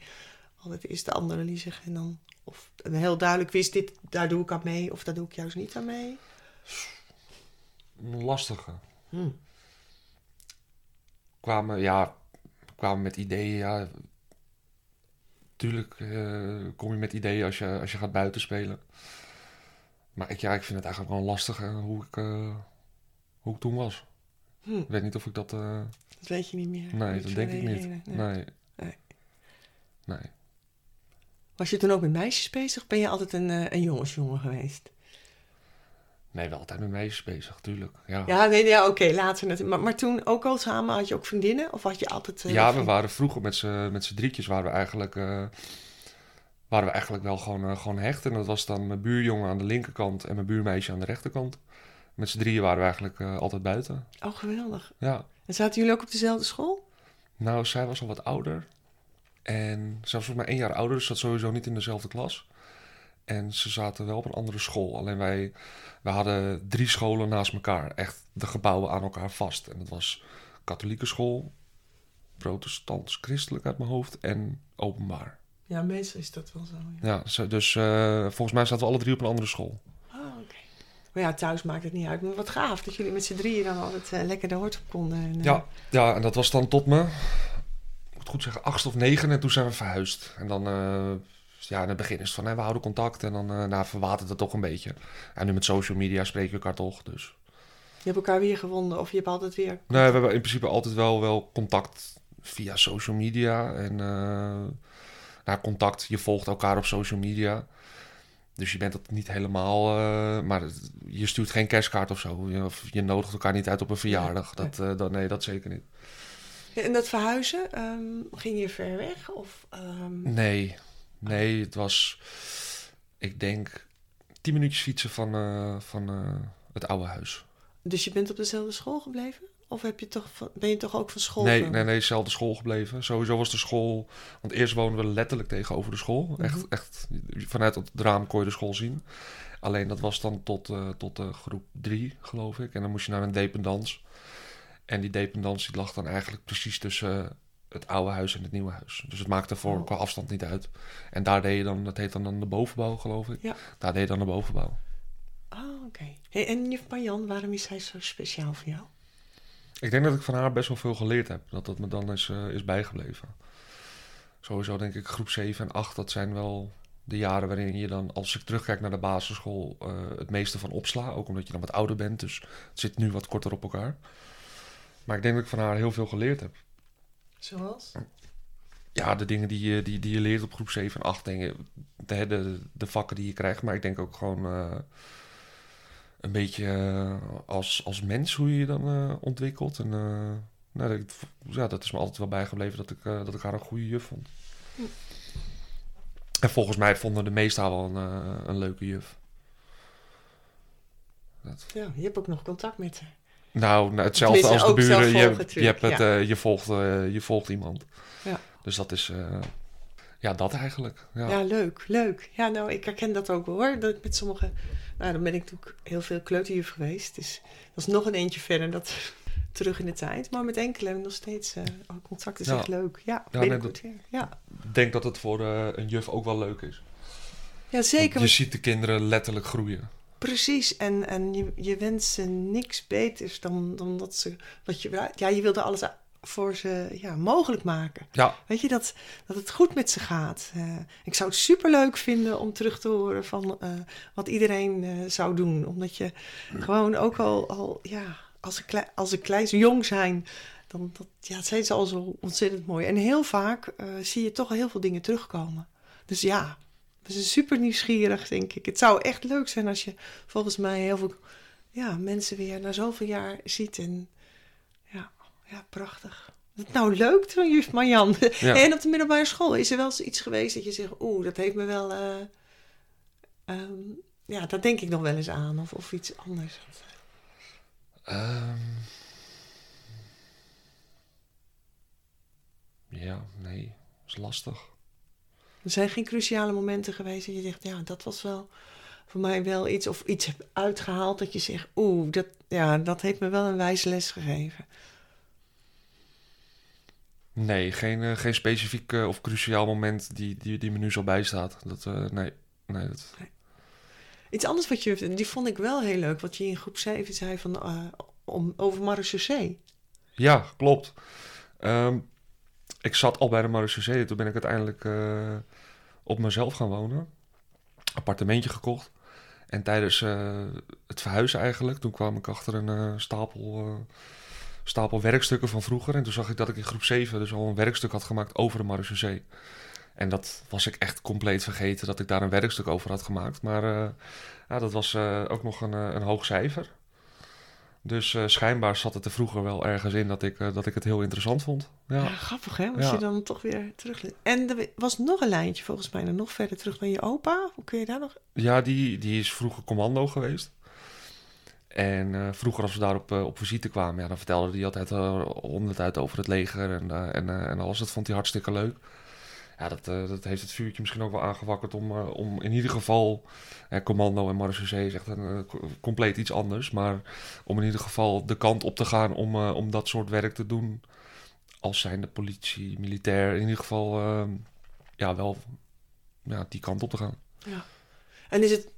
altijd eerst de andere liezig en dan... Of heel duidelijk wist, dit, daar doe ik aan mee of daar doe ik juist niet aan mee? Lastige. Hmm. Kwamen, ja, kwamen met ideeën, ja. Tuurlijk uh, kom je met ideeën als je, als je gaat buiten spelen. Maar ik, ja, ik vind het eigenlijk wel lastig hoe, ik, uh, hoe ik toen was. Hmm. Ik weet niet of ik dat... Uh... Dat weet je niet meer. Nee, dat denk ik niet. Nee. nee. nee. Was je toen ook met meisjes bezig? Ben je altijd een, een jongensjongen geweest? Nee, wel altijd met meisjes bezig, tuurlijk. Ja, ja, nee, ja oké, later natuurlijk. Maar, maar toen ook al samen, had je ook vriendinnen? Of had je altijd... Uh, ja, we waren vroeger met z'n, drietjes waren we eigenlijk... Uh, waren we eigenlijk wel gewoon, gewoon hecht. En dat was dan mijn buurjongen aan de linkerkant en mijn buurmeisje aan de rechterkant. Met z'n drieën waren we eigenlijk altijd buiten. Oh, geweldig. Ja. En zaten jullie ook op dezelfde school? Nou, zij was al wat ouder. En zelfs voor mij één jaar ouder, dus zat sowieso niet in dezelfde klas. En ze zaten wel op een andere school. Alleen wij, wij hadden drie scholen naast elkaar. Echt de gebouwen aan elkaar vast. En dat was katholieke school, protestants, christelijk uit mijn hoofd en openbaar. Ja, meestal is dat wel zo. Ja, ja dus uh, volgens mij zaten we alle drie op een andere school. Oh, oké. Maar ja, thuis maakt het niet uit. Maar wat gaaf dat jullie met z'n drieën dan altijd uh, lekker de hoort op konden. En, uh... ja, ja, en dat was dan tot me goed zeggen, acht of negen. En toen zijn we verhuisd. En dan, uh, ja, in het begin is het van, hè, we houden contact. En dan uh, nou, verwatert het toch een beetje. En nu met social media spreken we elkaar toch, dus... Je hebt elkaar weer gevonden of je hebt altijd weer... Nee, we hebben in principe altijd wel, wel contact via social media. En uh, nou, contact, je volgt elkaar op social media. Dus je bent dat niet helemaal... Uh, maar je stuurt geen kerstkaart of zo. Je, of je nodigt elkaar niet uit op een verjaardag. Dat, dat, nee, dat zeker niet. En dat verhuizen, um, ging je ver weg? Of, um... Nee, nee, het was, ik denk, tien minuutjes fietsen van, uh, van uh, het oude huis. Dus je bent op dezelfde school gebleven? Of heb je toch, ben je toch ook van school? Nee, nee, nee, dezelfde school gebleven. Sowieso was de school. Want eerst woonden we letterlijk tegenover de school. Mm -hmm. Echt, echt. Vanuit het raam kon je de school zien. Alleen dat was dan tot, uh, tot uh, groep drie, geloof ik. En dan moest je naar een dependans. En die dependantie lag dan eigenlijk precies tussen het oude huis en het nieuwe huis. Dus het maakte voor Oh. qua afstand niet uit. En daar deed je dan, dat heet dan, dan de bovenbouw, geloof ik. Ja. Daar deed je dan de bovenbouw. Oh, oké. Hey, en juf Marjan, waarom is hij zo speciaal voor jou? Ik denk dat ik van haar best wel veel geleerd heb. Dat dat me dan is, eh, is bijgebleven. Sowieso denk ik groep 7 en 8, dat zijn wel de jaren waarin je dan, als ik terugkijk naar de basisschool, eh, het meeste van opsla. Ook omdat je dan wat ouder bent, dus het zit nu wat korter op elkaar. Maar ik denk dat ik van haar heel veel geleerd heb. Zoals? Ja, de dingen die je, die, die je leert op groep 7 en 8, dingen, de, de, de vakken die je krijgt. Maar ik denk ook gewoon eh, een beetje eh, als, als mens hoe je je dan eh, ontwikkelt. En nou, dat, ja, dat is me altijd wel bijgebleven dat ik, dat ik haar een goede juf vond. Hm. En volgens mij vonden de meesten haar wel een, een leuke juf. Dat, Ja, je hebt ook nog contact met haar. Nou, nou, hetzelfde Tenminste, als de buren. Je, volgen je, hebt het, ja. eh, je, volgt, eh, je volgt iemand. Ja. Dus dat is... eh, ja, dat eigenlijk. Ja. Ja. leuk, leuk. Ja, nou, ik herken dat ook wel, hoor. Dat ik met sommige... Nou, dan ben ik natuurlijk heel veel kleuterjuf geweest. Dus dat is nog een eentje verder, dat terug in de tijd. Maar met enkele hebben we nog steeds ook contact. Is Ja. echt leuk. Ja, Ja, weer. Ja. Ik denk dat het voor een juf ook wel leuk is. ja, zeker. Je ziet de kinderen letterlijk groeien. Precies, en, en je, je wenst ze niks beters dan, dan dat ze. Wat je, ja, je wilde alles voor ze ja, mogelijk maken. Ja, Weet je, dat, dat het goed met ze gaat. Eh, ik zou het superleuk vinden om terug te horen van eh, wat iedereen eh, zou doen. Omdat je gewoon ook al, al ja, als ze, klei, als ze klein, jong zijn, dan dat, ja, zijn ze al zo ontzettend mooi. En heel vaak zie je toch heel veel dingen terugkomen. Dus ja, zijn super nieuwsgierig, denk ik. Het zou echt leuk zijn als je volgens mij heel veel ja, mensen weer na zoveel jaar ziet. En ja, ja prachtig. Nou, leuk toen, juf Marjan. Ja. En op de middelbare school is er wel eens iets geweest dat je zegt... Oeh, dat heeft me wel... eh, ehm, ja, daar denk ik nog wel eens aan. Of, of iets anders. Ehm. ja, nee, is lastig. Er zijn geen cruciale momenten geweest dat je zegt... Ja, dat was wel voor mij wel iets... Of iets heb uitgehaald dat je zegt... Oeh, dat, ja, dat heeft me wel een wijze les gegeven. Nee, geen, eh, geen specifiek eh, of cruciaal moment die, die, die me nu zo bijstaat. Dat, eh, nee, nee, dat, Iets anders wat je... Die vond ik wel heel leuk. Wat je in groep 7 zei van, om, over marechaussee. Ja, klopt. Ehm, ik zat al bij de marechaussee. Toen ben ik uiteindelijk eh, op mezelf gaan wonen. Appartementje gekocht. En tijdens eh, het verhuizen eigenlijk, toen kwam ik achter een eh, stapel, stapel werkstukken van vroeger. En toen zag ik dat ik in groep 7 dus al een werkstuk had gemaakt over de marechaussee. En dat was ik echt compleet vergeten dat ik daar een werkstuk over had gemaakt. Maar ja, dat was ook nog een, een hoog cijfer. Dus eh, schijnbaar zat het er vroeger wel ergens in dat ik, eh, dat ik het heel interessant vond. Ja, Ja, grappig hè, als Ja. je dan toch weer terug... En er was nog een lijntje volgens mij, nog verder terug dan je opa. Hoe kun je daar nog... ja die, die is vroeger commando geweest. En eh, vroeger als we daar op, op visite kwamen, ja, dan vertelde hij altijd honderd uit over het leger en, en, en alles. Dat vond hij hartstikke leuk. Ja, dat, eh, dat heeft het vuurtje misschien ook wel aangewakkerd om, eh, om in ieder geval... commando en marechaussee is echt een, eh, co- compleet iets anders. Maar om in ieder geval de kant op te gaan om, om dat soort werk te doen... als zijnde politie, militair, in ieder geval... ja, wel ja, die kant op te gaan. En is het...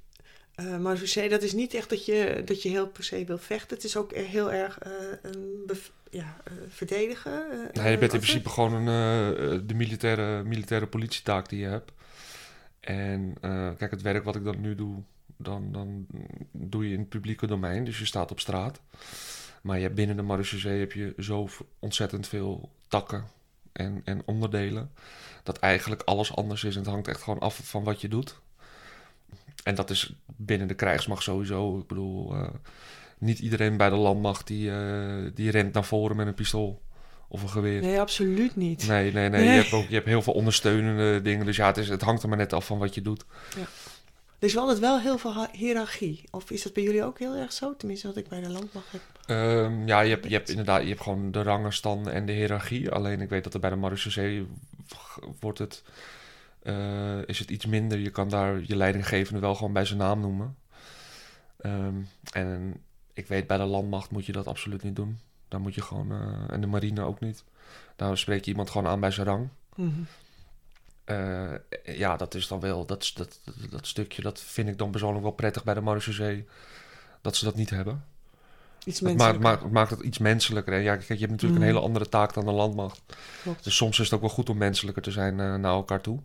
eh maar José, dat is niet echt dat je, dat je heel per se wil vechten. Het is ook er heel erg eh, een ja, eh, verdedigen. Nee, je bent in principe gewoon een, de militaire, militaire politietaak die je hebt. En kijk, het werk wat ik dan nu doe, dan, dan doe je in het publieke domein. Dus je staat op straat. Maar je hebt binnen de marechaussee heb je zo ontzettend veel takken en, en onderdelen. Dat eigenlijk alles anders is. En het hangt echt gewoon af van wat je doet. En dat is binnen de krijgsmacht sowieso. Ik bedoel, eh, niet iedereen bij de landmacht die, eh, die rent naar voren met een pistool of een geweer. Nee, absoluut niet. Nee, nee, nee. Nee. Je, hebt ook, je hebt heel veel ondersteunende dingen. Dus ja, het, is, het hangt er maar net af van wat je doet. Er is wel altijd wel heel veel hiërarchie. Of is dat bij jullie ook heel erg zo? Tenminste, wat ik bij de landmacht heb. Ehm, ja, je hebt, je hebt inderdaad je hebt gewoon de rangenstanden en de hiërarchie. Alleen ik weet dat er bij de marechaussee wordt het, eh, is het iets minder. Je kan daar je leidinggevende wel gewoon bij zijn naam noemen. Ehm, en ik weet bij de landmacht moet je dat absoluut niet doen. Daar moet je gewoon... eh, en de marine ook niet. Daar spreek je iemand gewoon aan bij zijn rang. Mhm. Eh, ja, dat is dan wel... Dat, is- dat, dat, dat stukje, dat vind ik dan persoonlijk wel prettig bij de Marechaussee. Dat ze dat niet hebben. Iets Het maakt, maakt, het maakt het iets menselijker. En ja, kijk, je hebt natuurlijk een hele andere taak dan de landmacht. Klopt. Dus soms is het ook wel goed om menselijker te zijn eh, naar elkaar toe.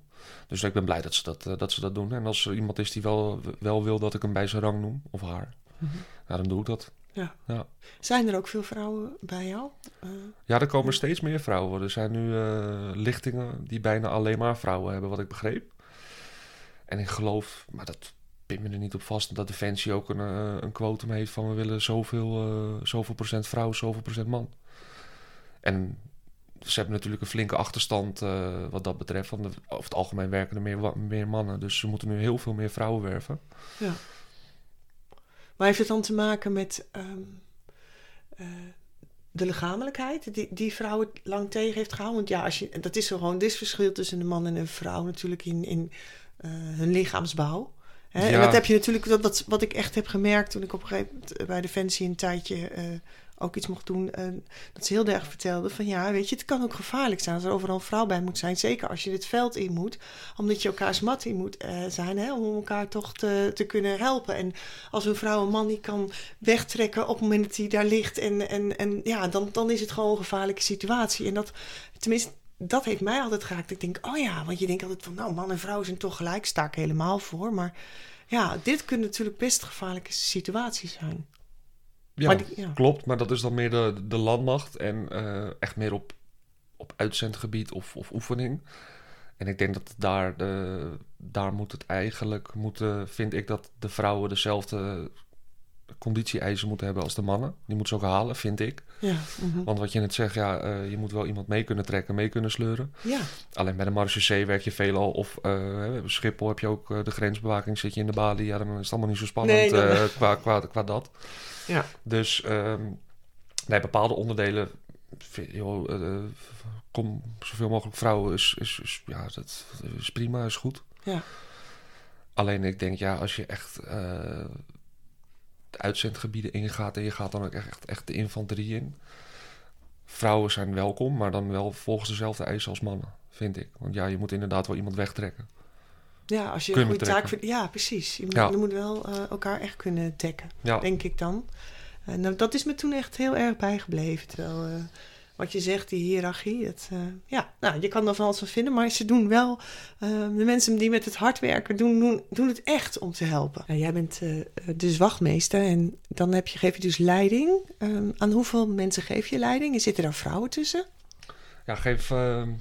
Dus ik ben blij dat ze dat, eh, dat ze dat doen. En als er iemand is die wel, wel wil dat ik hem bij zijn rang noem, of haar, ja, dan doe ik dat. Zijn er ook veel vrouwen bij jou? Eh, Ja, er komen steeds meer vrouwen. Er zijn nu lichtingen die bijna alleen maar vrouwen hebben, wat ik begreep. En ik geloof, maar dat pin me er niet op vast, dat Defensie ook een, eh, een quotum heeft van we willen zoveel, eh, zoveel procent vrouw, zoveel procent man. En ze hebben natuurlijk een flinke achterstand eh, wat dat betreft. Want over het algemeen werken er meer, meer mannen. Dus ze moeten nu heel veel meer vrouwen werven. ja. Maar heeft het dan te maken met ehm, eh, de lichamelijkheid die, die vrouwen lang tegen heeft gehouden? Want ja, als je, dat is gewoon, dit verschil tussen een man en een vrouw natuurlijk in, in hun lichaamsbouw. Hè? En dat heb je natuurlijk, dat, wat, wat ik echt heb gemerkt toen ik op een gegeven moment bij Defensie een tijdje eh, ook iets mocht doen. eh, dat ze heel erg vertelde van ja, weet je, het kan ook gevaarlijk zijn als er overal een vrouw bij moet zijn. Zeker als je dit veld in moet, omdat je elkaars mat in moet eh, zijn, hè, om elkaar toch te, te kunnen helpen. En als een vrouw een man die kan wegtrekken op het moment dat hij daar ligt, en, en, en ja, dan, dan is het gewoon een gevaarlijke situatie. En dat, tenminste, dat heeft mij altijd geraakt. Ik denk, oh ja, want je denkt altijd van, nou, man en vrouw zijn toch gelijk, sta ik helemaal voor. Maar ja, dit kunnen natuurlijk best gevaarlijke situaties zijn. Ja, Maar die- ja. klopt. Maar dat is dan meer de, de landmacht. En eh, echt meer op, op uitzendgebied of, of oefening. En ik denk dat daar, de, daar moet het eigenlijk... Moeten, vind ik dat de vrouwen dezelfde conditie-eisen moeten hebben als de mannen. Die moeten ze ook halen, vind ik. Ja, mhm. Want wat je net zegt, ja, eh, je moet wel iemand mee kunnen trekken, mee kunnen sleuren. ja. Alleen bij de Marechaussee werk je veelal. Of eh, Schiphol heb je ook eh, de grensbewaking, zit je in de balie. Ja, dan is het allemaal niet zo spannend Nee, qua, qua, qua dat. ja. Dus ehm bij bepaalde onderdelen, joh, kom zoveel mogelijk vrouwen, is, is, is, ja, dat is prima, is goed. Ja. Alleen ik denk, ja, als je echt uitzendgebieden ingaat en je gaat dan ook echt, echt, de infanterie in. Vrouwen zijn welkom, maar dan wel volgens dezelfde eisen als mannen, vind ik. Want ja, je moet inderdaad wel iemand wegtrekken. Ja, als je een goede taak vindt. Ja, precies. Je moet, Ja. je moet wel eh, elkaar echt kunnen dekken, Ja, denk ik dan. En nou, dat is me toen echt heel erg bijgebleven. Terwijl, eh, wat je zegt, die hiërarchie, het, eh, ja, nou, je kan er van alles van vinden, maar ze doen wel, eh, de mensen die met het hard werken, doen, doen, doen het echt om te helpen. Nou, jij bent eh, dus wachtmeester en dan heb je, geef je dus leiding. Eh, aan hoeveel mensen geef je leiding? En zitten daar vrouwen tussen? ja geef ehm,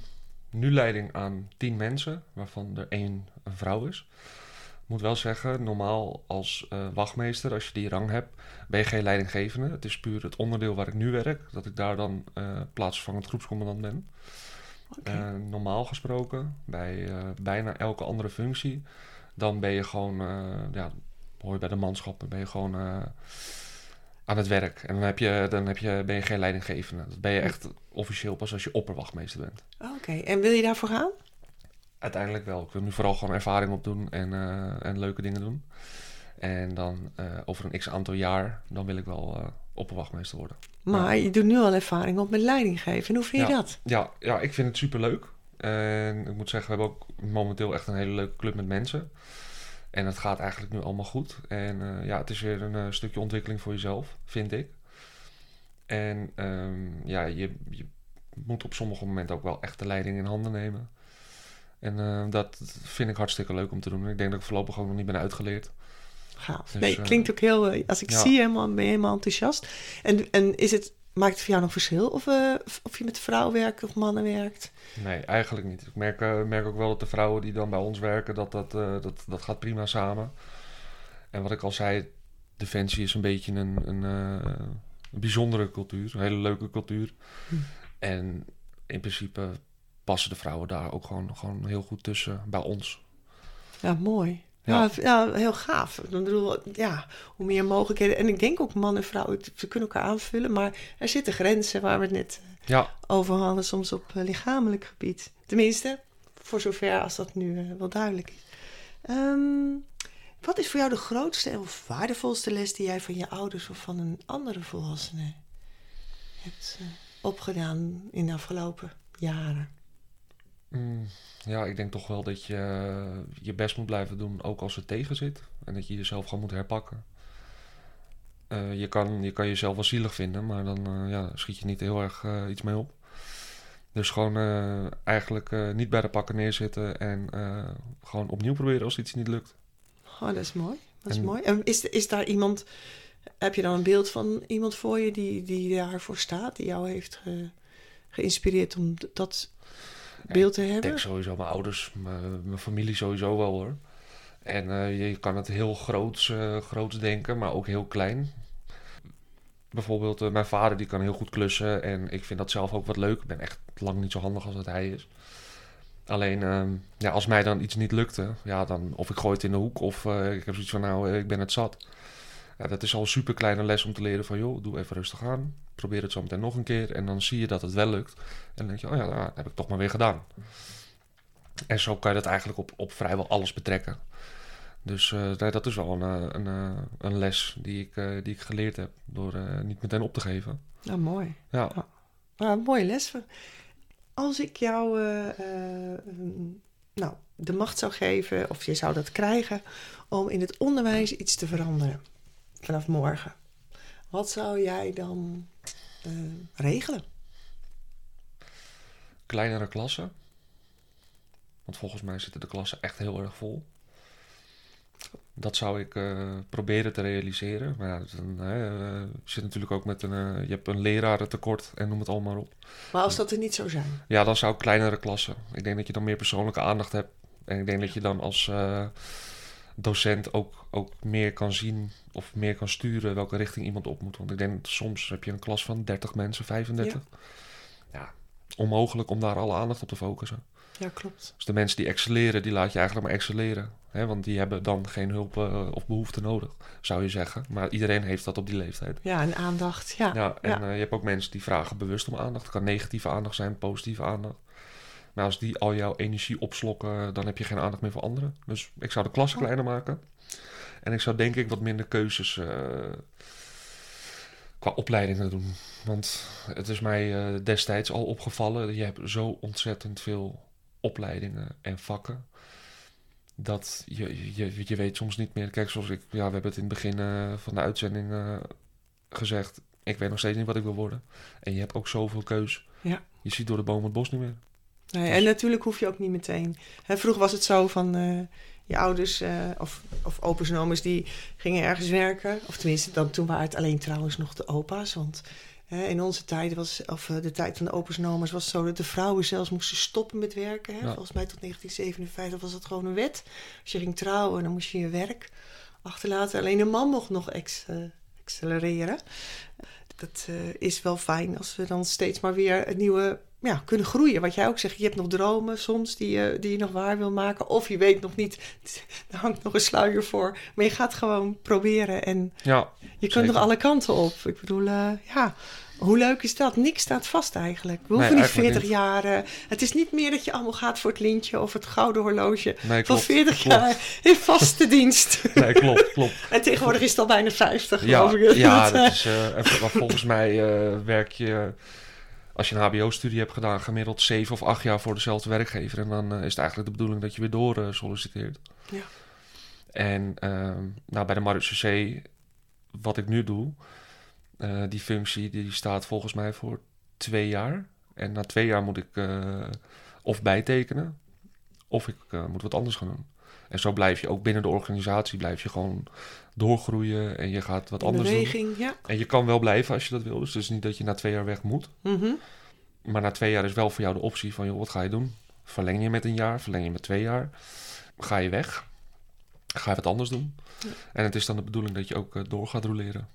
nu leiding aan tien mensen, waarvan er één een vrouw is. Ik moet wel zeggen, normaal als eh, wachtmeester, als je die rang hebt, ben je geen leidinggevende. Het is puur het onderdeel waar ik nu werk, dat ik daar dan eh plaatsvervangend groepscommandant ben. Eh, normaal gesproken, bij bijna elke andere functie, dan ben je gewoon, ja, hoor je bij de manschappen, ben je gewoon aan het werk. En dan, heb je, dan heb je, ben je geen leidinggevende. Dat ben je echt officieel pas als je opperwachtmeester bent. Oké, en wil je daarvoor gaan? Uiteindelijk wel. Ik wil nu vooral gewoon ervaring opdoen en, eh, en leuke dingen doen. En dan eh, over een x aantal jaar, dan wil ik wel eh, opperwachtmeester worden. Maar je doet nu al ervaring op met leiding geven. En hoe vind je Ja. dat? Ja, ja, ik vind het superleuk. En ik moet zeggen, we hebben ook momenteel echt een hele leuke club met mensen. En het gaat eigenlijk nu allemaal goed. En ja, het is weer een stukje ontwikkeling voor jezelf, vind ik. En ehm, ja, je, je moet op sommige momenten ook wel echt de leiding in handen nemen. En eh, dat vind ik hartstikke leuk om te doen. Ik denk dat ik voorlopig ook nog niet ben uitgeleerd. Gaaf. Dus, nee, eh, klinkt ook heel... eh, Als ik ja. zie, helemaal, ben je helemaal enthousiast. En, en is het, maakt het voor jou nog verschil of, eh, of je met vrouwen werkt of mannen werkt? Nee, eigenlijk niet. Ik merk, merk ook wel dat de vrouwen die dan bij ons werken, dat, dat, dat, dat gaat prima samen. En wat ik al zei, Defensie is een beetje een, een, een bijzondere cultuur, een hele leuke cultuur. Hm. En in principe passen de vrouwen daar ook gewoon, gewoon heel goed tussen bij ons. Ja, mooi. Ja. Ja, heel gaaf. Ik bedoel, ja, hoe meer mogelijkheden. En ik denk ook man en vrouw, ze kunnen elkaar aanvullen. Maar er zitten grenzen waar we het net eh, Ja, over hadden, soms op eh, lichamelijk gebied. Tenminste, voor zover als dat nu eh, wel duidelijk is. Ehm, wat is voor jou de grootste of waardevolste les die jij van je ouders of van een andere volwassene hebt opgedaan in de afgelopen jaren? Mm, ja, ik denk toch wel dat je eh, je best moet blijven doen, ook als het tegen zit. En dat je jezelf gewoon moet herpakken. Eh, je, kan, je kan jezelf wel zielig vinden, maar dan eh, ja, schiet je niet heel erg iets mee op. Dus gewoon eigenlijk niet bij de pakken neerzitten en gewoon opnieuw proberen als iets niet lukt. Oh, dat is mooi. Dat is En- mooi. En is, is daar iemand, heb je dan een beeld van iemand voor je die, die daarvoor staat, die jou heeft ge- geïnspireerd om dat beeld te Ik hebben? denk sowieso mijn ouders, mijn, mijn familie sowieso wel hoor. En eh, je kan het heel groots, eh, groots denken, maar ook heel klein. Bijvoorbeeld eh, mijn vader die kan heel goed klussen en ik vind dat zelf ook wat leuk. Ik ben echt lang niet zo handig als dat hij is. Alleen ehm, ja, als mij dan iets niet lukte, ja, dan, of ik gooi het in de hoek of ik heb zoiets van nou, ik ben het zat. Ja, dat is al een super kleine les om te leren van joh, doe even rustig aan. Probeer het zo meteen nog een keer en dan zie je dat het wel lukt. En dan denk je, oh ja, nou, dat heb ik toch maar weer gedaan. En zo kan je dat eigenlijk op, op vrijwel alles betrekken. Dus eh, nee, dat is wel een, eh, een, eh, een les die ik, die ik geleerd heb door niet meteen op te geven. Nou, mooi. Ja, Maar een mooie les. Als ik jou nou, de macht zou geven, of je zou dat krijgen, om in het onderwijs iets te veranderen vanaf morgen. Wat zou jij dan eh, regelen? kleinere klassen. Want volgens mij zitten de klassen echt heel erg vol. Dat zou ik eh, proberen te realiseren. Maar ja, dan, eh, je zit natuurlijk ook met een... je hebt een lerarentekort en noem het allemaal op. Maar als dat er niet zou zijn. Ja, dan zou ik kleinere klassen. Ik denk dat je dan meer persoonlijke aandacht hebt. En ik denk dat je dan als docent ook, ook meer kan zien of meer kan sturen welke richting iemand op moet. Want ik denk soms heb je een klas van 30 mensen, 35. Ja. onmogelijk om daar alle aandacht op te focussen. Ja, klopt. Dus de mensen die excelleren, die laat je eigenlijk maar excelleren. Hè? Want die hebben dan geen hulp eh, of behoefte nodig, zou je zeggen. Maar iedereen heeft dat op die leeftijd. Ja, en aandacht. Ja. Ja, en ja. eh, je hebt ook mensen die vragen bewust om aandacht. Het kan negatieve aandacht zijn, positieve aandacht. Maar als die al jouw energie opslokken, dan heb je geen aandacht meer voor anderen. Dus ik zou de klasse Oh. kleiner maken. En ik zou denk ik wat minder keuzes eh, qua opleidingen doen. Want het is mij eh, destijds al opgevallen. Je hebt zo ontzettend veel opleidingen en vakken. Dat je, je, je weet soms niet meer. Kijk, zoals ik, ja, we hebben het in het begin eh, van de uitzending gezegd. Ik weet nog steeds niet wat ik wil worden. En je hebt ook zoveel keus. Ja. Je ziet door de boom het bos niet meer. Nee, en natuurlijk hoef je ook niet meteen. Hè, vroeger was het zo van eh, je ouders eh, of, of opa's en oma's die gingen ergens werken. Of tenminste, dan, toen waren het alleen trouwens nog de opa's. Want hè, in onze tijd was, of eh, de tijd van de opa's en oma's was het zo dat de vrouwen zelfs moesten stoppen met werken. Hè. Ja. Volgens mij tot 1957 was dat gewoon een wet. Als je ging trouwen, dan moest je je werk achterlaten. Alleen een man mocht nog ex, accelereren. Dat is wel fijn als we dan steeds maar weer nieuwe ja, kunnen groeien. Wat jij ook zegt, je hebt nog dromen soms die je, die je nog waar wil maken. Of je weet nog niet, er hangt nog een sluier voor. Maar je gaat gewoon proberen en Ja, je Zeker. kunt nog alle kanten op. Ik bedoel, eh, ja, hoe leuk is dat? Niks staat vast eigenlijk. We Nee, hoeven niet eigenlijk 40 niet. jaar. het is niet meer dat je allemaal gaat voor het lintje of het gouden horloge. nee, Van klopt. 40 klopt. jaar in vaste dienst. Nee, klopt, klopt. en tegenwoordig is het al bijna 50, Ja, geloof ik. ja Dat, is, eh, en vol- volgens mij eh, werk je, als je een HBO-studie hebt gedaan, gemiddeld zeven of acht jaar voor dezelfde werkgever. En dan eh, is het eigenlijk de bedoeling dat je weer door eh, solliciteert. Ja. En ehm, nou, bij de marechaussee, wat ik nu doe, eh, die functie die staat volgens mij voor twee jaar. En na twee jaar moet ik of bijtekenen, of ik moet wat anders gaan doen. En zo blijf je ook binnen de organisatie blijf je gewoon doorgroeien en je gaat wat anders doen. ja. En je kan wel blijven als je dat wil. Dus het is niet dat je na twee jaar weg moet. Mhm. Maar na twee jaar is wel voor jou de optie van, joh, wat ga je doen? Verleng je met een jaar? Verleng je met twee jaar? Ga je weg? Ga je wat anders doen? Ja. En het is dan de bedoeling dat je ook eh, door gaat roleren.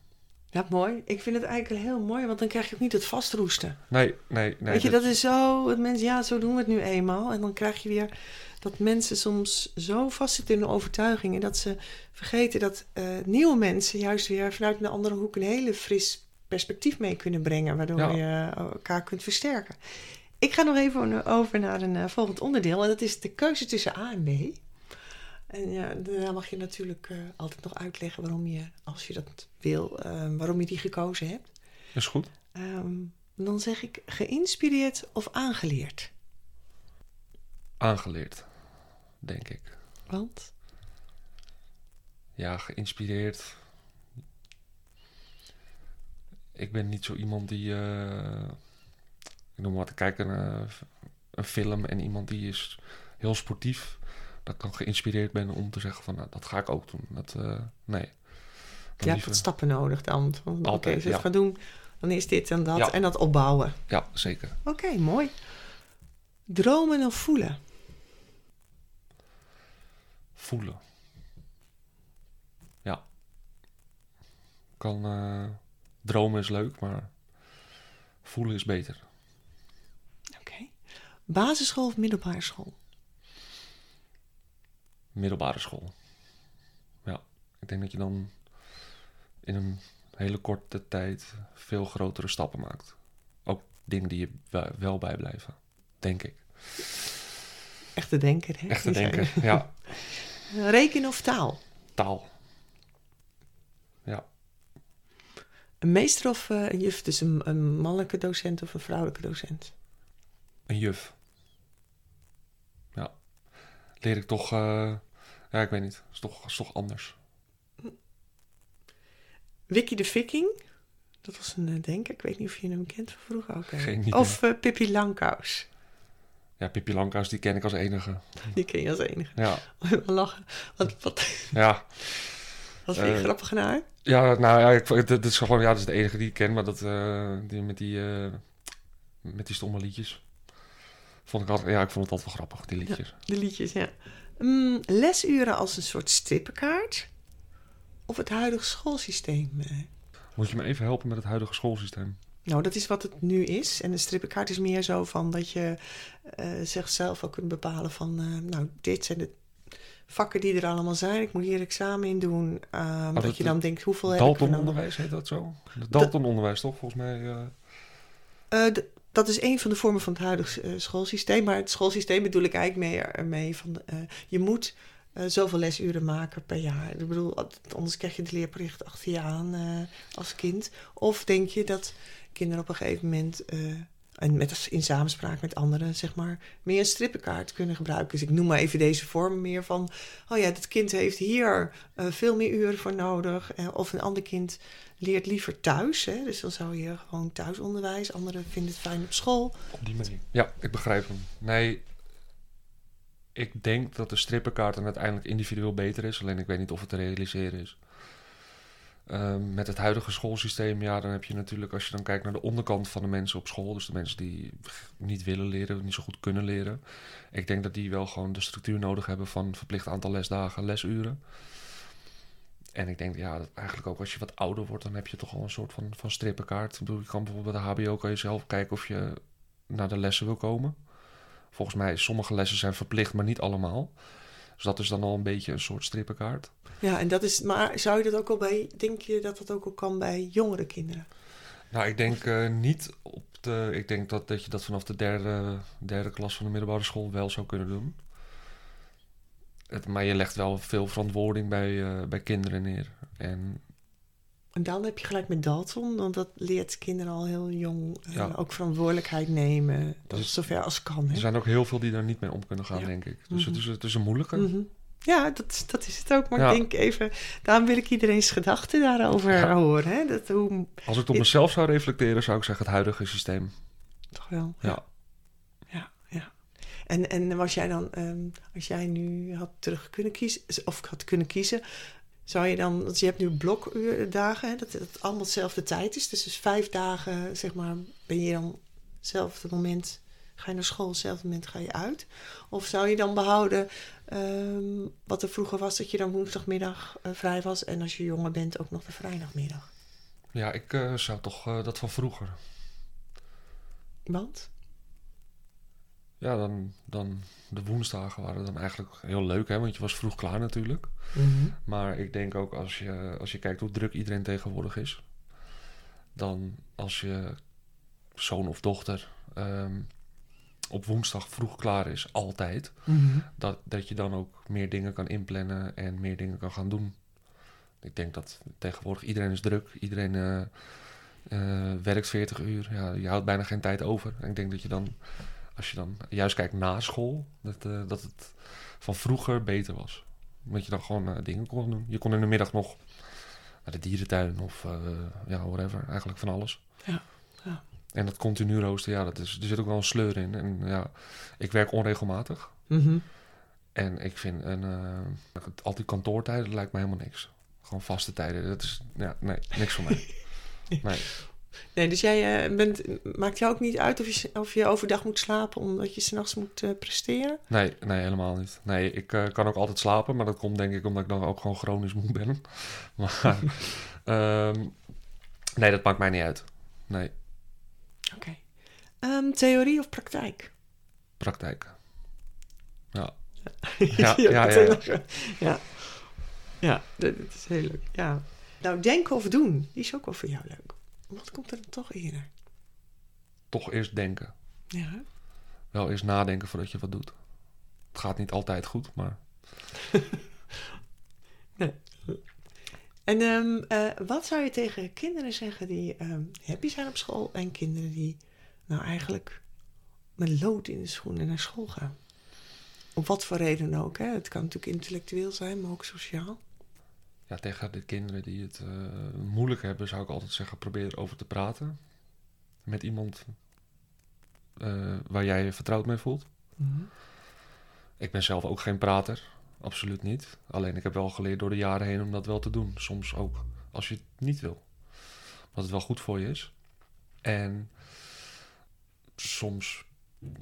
Ja, mooi. Ik vind het eigenlijk heel mooi, want dan krijg je ook niet het vastroesten. Nee, nee, nee. Weet je, dat is zo, dat mensen, ja, zo doen we het nu eenmaal. En dan krijg je weer dat mensen soms zo vastzitten in hun overtuigingen dat ze vergeten dat eh, nieuwe mensen juist weer vanuit een andere hoek een hele fris perspectief mee kunnen brengen, waardoor Ja. je elkaar kunt versterken. Ik ga nog even over naar een eh, volgend onderdeel en dat is de keuze tussen A en B. En ja, daarna mag je natuurlijk eh, altijd nog uitleggen waarom je, als je dat wil, eh, waarom je die gekozen hebt. Is goed. Ehm, Dan zeg ik geïnspireerd of aangeleerd. Aangeleerd, denk ik. Want? Ja, geïnspireerd. Ik ben niet zo iemand die. eh, ik noem maar wat, ik kijk een, eh, een film en iemand die is heel sportief. Dat ik dan geïnspireerd ben om te zeggen van nou, dat ga ik ook doen. Dat, eh, nee. Je hebt wat stappen nodig dan. Oké, Altijd, als je het ja. gaat doen, dan is dit en dat. Ja. En dat opbouwen. Ja, zeker. Oké, mooi. Dromen of voelen? Voelen. Ja. Kan. eh, dromen is leuk, maar voelen is beter. Oké. Basisschool of middelbare school? Middelbare school. Ja, ik denk dat je dan in een hele korte tijd veel grotere stappen maakt. Ook dingen die je wel- bijblijven, denk ik. Echte denker, hè? Echt te Die zijn- denken, ja. Rekenen of taal? Taal. Ja, Een meester of eh, een juf? Dus een, een mannelijke docent of een vrouwelijke docent? een juf. Leer ik toch... eh, ja, ik weet niet. Is toch, is toch anders. Wikkie de Viking? Dat was een eh, denker. Ik weet niet of je hem kent van vroeger ook. Geen. Of eh, Pippi Langkous. Ja, Pippi Langkous, die ken ik als enige. Die ken je als enige. Ja, Lachen. Wat, wat, ja. wat vind je Eh, grappig naar? Ja, nou ja, ik, dit, is gewoon, ja, dat is de enige die ik ken, maar dat, die, met, die, met die stomme liedjes. Vond ik altijd, ja, ik vond het altijd wel grappig, die liedjes. De liedjes, ja. Mm, lesuren als een soort strippenkaart? Of het huidige schoolsysteem? eh? Moet je me even helpen met het huidige schoolsysteem? Nou, dat is wat het nu is. En de strippenkaart is meer zo van dat je eh zichzelf ook kunt bepalen van... eh, nou, dit zijn de vakken die er allemaal zijn. Ik moet hier examen in doen. Ehm, dat, dat- je dan denkt, hoeveel heb ik? Dalton-onderwijs heet dat zo? Dalton-onderwijs, toch? Volgens mij. Dat is een van de vormen van het huidige eh, schoolsysteem. Maar het schoolsysteem bedoel ik eigenlijk mee, ermee van... eh, je moet eh, zoveel lesuren maken per jaar. Ik bedoel, anders krijg je de leerplicht achter je aan als kind. Of denk je dat kinderen op een gegeven moment... en met, in samenspraak met anderen, zeg maar, meer een strippenkaart kunnen gebruiken. Dus ik noem maar even deze vorm meer van... oh ja, dat kind heeft hier eh, veel meer uren voor nodig. eh, of een ander kind leert liever thuis. Hè? Dus dan zou je gewoon thuisonderwijs. Anderen vinden het fijn op school. op die manier. Ja, ik begrijp hem. Nee, ik denk dat de strippenkaart dan uiteindelijk individueel beter is. Alleen ik weet niet of het te realiseren is. Ehm, met het huidige schoolsysteem, ja, dan heb je natuurlijk, als je dan kijkt naar de onderkant van de mensen op school, dus de mensen die niet willen leren, niet zo goed kunnen leren. Ik denk dat die wel gewoon de structuur nodig hebben van verplicht aantal lesdagen, lesuren. En ik denk, ja, dat eigenlijk ook als je wat ouder wordt, dan heb je toch al een soort van, van strippenkaart. Ik bedoel, je kan bijvoorbeeld bij de HBO kan je zelf kijken of je naar de lessen wil komen. Volgens mij, sommige lessen zijn verplicht, maar niet allemaal. Dus dat is dan al een beetje een soort strippenkaart. Ja, en dat is. Maar zou je dat ook al bij. Denk je dat dat ook al kan bij jongere kinderen? Nou, ik denk eh, niet op de. Ik denk dat, dat je dat vanaf de derde, derde klas van de middelbare school wel zou kunnen doen. Het, maar je legt wel veel verantwoording bij, eh, bij kinderen neer. En En dan heb je gelijk met Dalton, want dat leert kinderen al heel jong eh, Ja. ook verantwoordelijkheid nemen. Dat Dus- is zover als kan. Hè? er zijn ook heel veel die daar niet mee om kunnen gaan, Ja. denk ik. Dus Mhm. het, is, het is een moeilijke. Mhm. Ja, dat, dat is het ook. Maar Ja. ik denk even, daarom wil ik iedereen's gedachten daarover Ja. horen. Hè? Dat hoe Als ik het op Ik- mezelf zou reflecteren, zou ik zeggen het huidige systeem. toch wel. Ja. Ja, ja. En, en was jij dan, ehm, als jij nu had terug kunnen kiezen, of had kunnen kiezen, zou je dan, want je hebt nu blokuurdagen, hè, dat het allemaal dezelfde tijd is. Dus, dus vijf dagen, zeg maar, ben je dan hetzelfde moment, ga je naar school, hetzelfde moment ga je uit. Of zou je dan behouden ehm, wat er vroeger was, dat je dan woensdagmiddag eh, vrij was en als je jonger bent ook nog de vrijdagmiddag? Ja, ik eh, zou toch eh, dat van vroeger. Want? Ja, dan, dan de woensdagen waren dan eigenlijk heel leuk, hè? Want je was vroeg klaar natuurlijk. Maar ik denk ook als je, als je kijkt hoe druk iedereen tegenwoordig is, dan als je zoon of dochter ehm, op woensdag vroeg klaar is, altijd, dat, dat je dan ook meer dingen kan inplannen en meer dingen kan gaan doen. Ik denk dat tegenwoordig iedereen is druk, iedereen eh, Eh, werkt 40 uur. Ja, je houdt bijna geen tijd over. En ik denk dat je dan, als je dan juist kijkt na school, dat, eh, dat het van vroeger beter was. Omdat je dan gewoon eh, dingen kon doen. Je kon in de middag nog naar de dierentuin of eh, ja, whatever. Eigenlijk van alles. Ja, ja. En dat continu roosten, ja, dat is, er zit ook wel een sleur in. En ja, ik werk onregelmatig. Mhm. En ik vind een, eh, al die kantoortijden dat lijkt me helemaal niks. Gewoon vaste tijden. Dat is, ja, nee, niks voor mij. Nee. Nee, dus jij eh, bent, maakt jou ook niet uit of je, of je overdag moet slapen omdat je s'nachts moet eh, presteren? Nee, nee, helemaal niet. Nee, ik eh, kan ook altijd slapen, maar dat komt denk ik omdat ik dan ook gewoon chronisch moe ben. Maar ehm, nee, dat maakt mij niet uit. Nee, Oké. Ehm, theorie of praktijk? praktijk. Ja, ja, ja, ja. ja. Ja, dat, dat is heel leuk. Ja. Nou, denken of doen, die is ook wel voor jou leuk. Wat komt er dan toch eerder? toch eerst denken. Ja. Wel eerst nadenken voordat je wat doet. Het gaat niet altijd goed, maar En ehm, eh, wat zou je tegen kinderen zeggen die ehm, happy zijn op school en kinderen die nou eigenlijk met lood in de schoenen naar school gaan? Op wat voor reden ook. Hè? Het kan natuurlijk intellectueel zijn, maar ook sociaal. Ja, tegen de kinderen die het eh, moeilijk hebben, zou ik altijd zeggen: probeer erover te praten. Met iemand eh, waar jij je vertrouwd mee voelt. Mhm. Ik ben zelf ook geen prater, absoluut niet. Alleen ik heb wel geleerd door de jaren heen om dat wel te doen. Soms ook als je het niet wil. Dat het wel goed voor je is. En soms,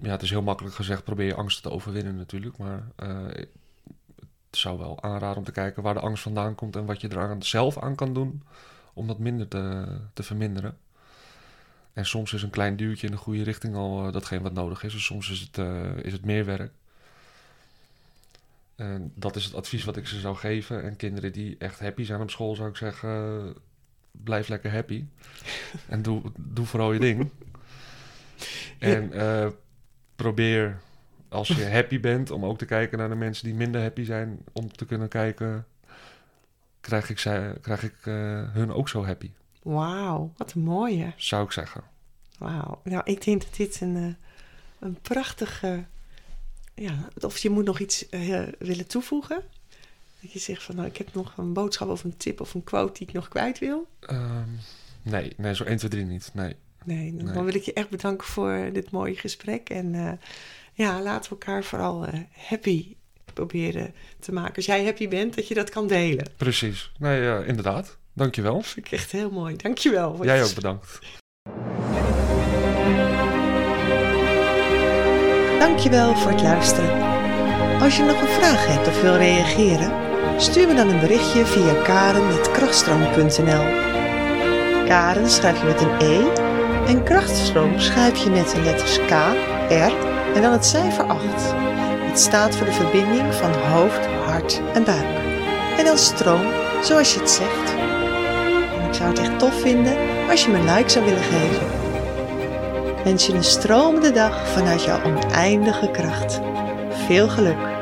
ja, het is heel makkelijk gezegd, probeer je angsten te overwinnen natuurlijk. Maar eh, zou wel aanraden om te kijken waar de angst vandaan komt en wat je er aan, zelf aan kan doen om dat minder te, te verminderen. En soms is een klein duwtje in de goede richting al eh, datgene wat nodig is. En soms is het, eh, is het meer werk. En dat is het advies wat ik ze zou geven. En kinderen die echt happy zijn op school, zou ik zeggen: eh, blijf lekker happy. en doe, doe vooral je ding. En probeer, als je happy bent, om ook te kijken naar de mensen die minder happy zijn. Om te kunnen kijken: krijg ik, zij, krijg ik eh, hun ook zo happy? Wauw, wat een mooie. Zou ik zeggen. Wauw. Nou, ik denk dat dit een, eh, een prachtige... Ja, of je moet nog iets eh, willen toevoegen. Dat je zegt van, nou, ik heb nog een boodschap of een tip of een quote die ik nog kwijt wil. Ehm, nee, nee, zo 1, 2, 3 niet. Nee. Nee, dan Nee. wil ik je echt bedanken voor dit mooie gesprek. En ja, laten we elkaar vooral eh, happy proberen te maken. Als jij happy bent, dat je dat kan delen. Precies. Nee, ja, inderdaad. Dankjewel. Dat vind ik echt heel mooi. Dankjewel. voor Jij ook bedankt. Dankjewel voor het luisteren. Als je nog een vraag hebt of wil reageren, stuur me dan een berichtje via karen.krachtstroom.nl. Karen schrijf je met een E en krachtstroom schrijf je met de letters K, R en dan het cijfer 8. Het staat voor de verbinding van hoofd, hart en buik. En dan stroom, zoals je het zegt. En ik zou het echt tof vinden als je me een like zou willen geven. Wens je een stromende dag vanuit jouw oneindige kracht. Veel geluk!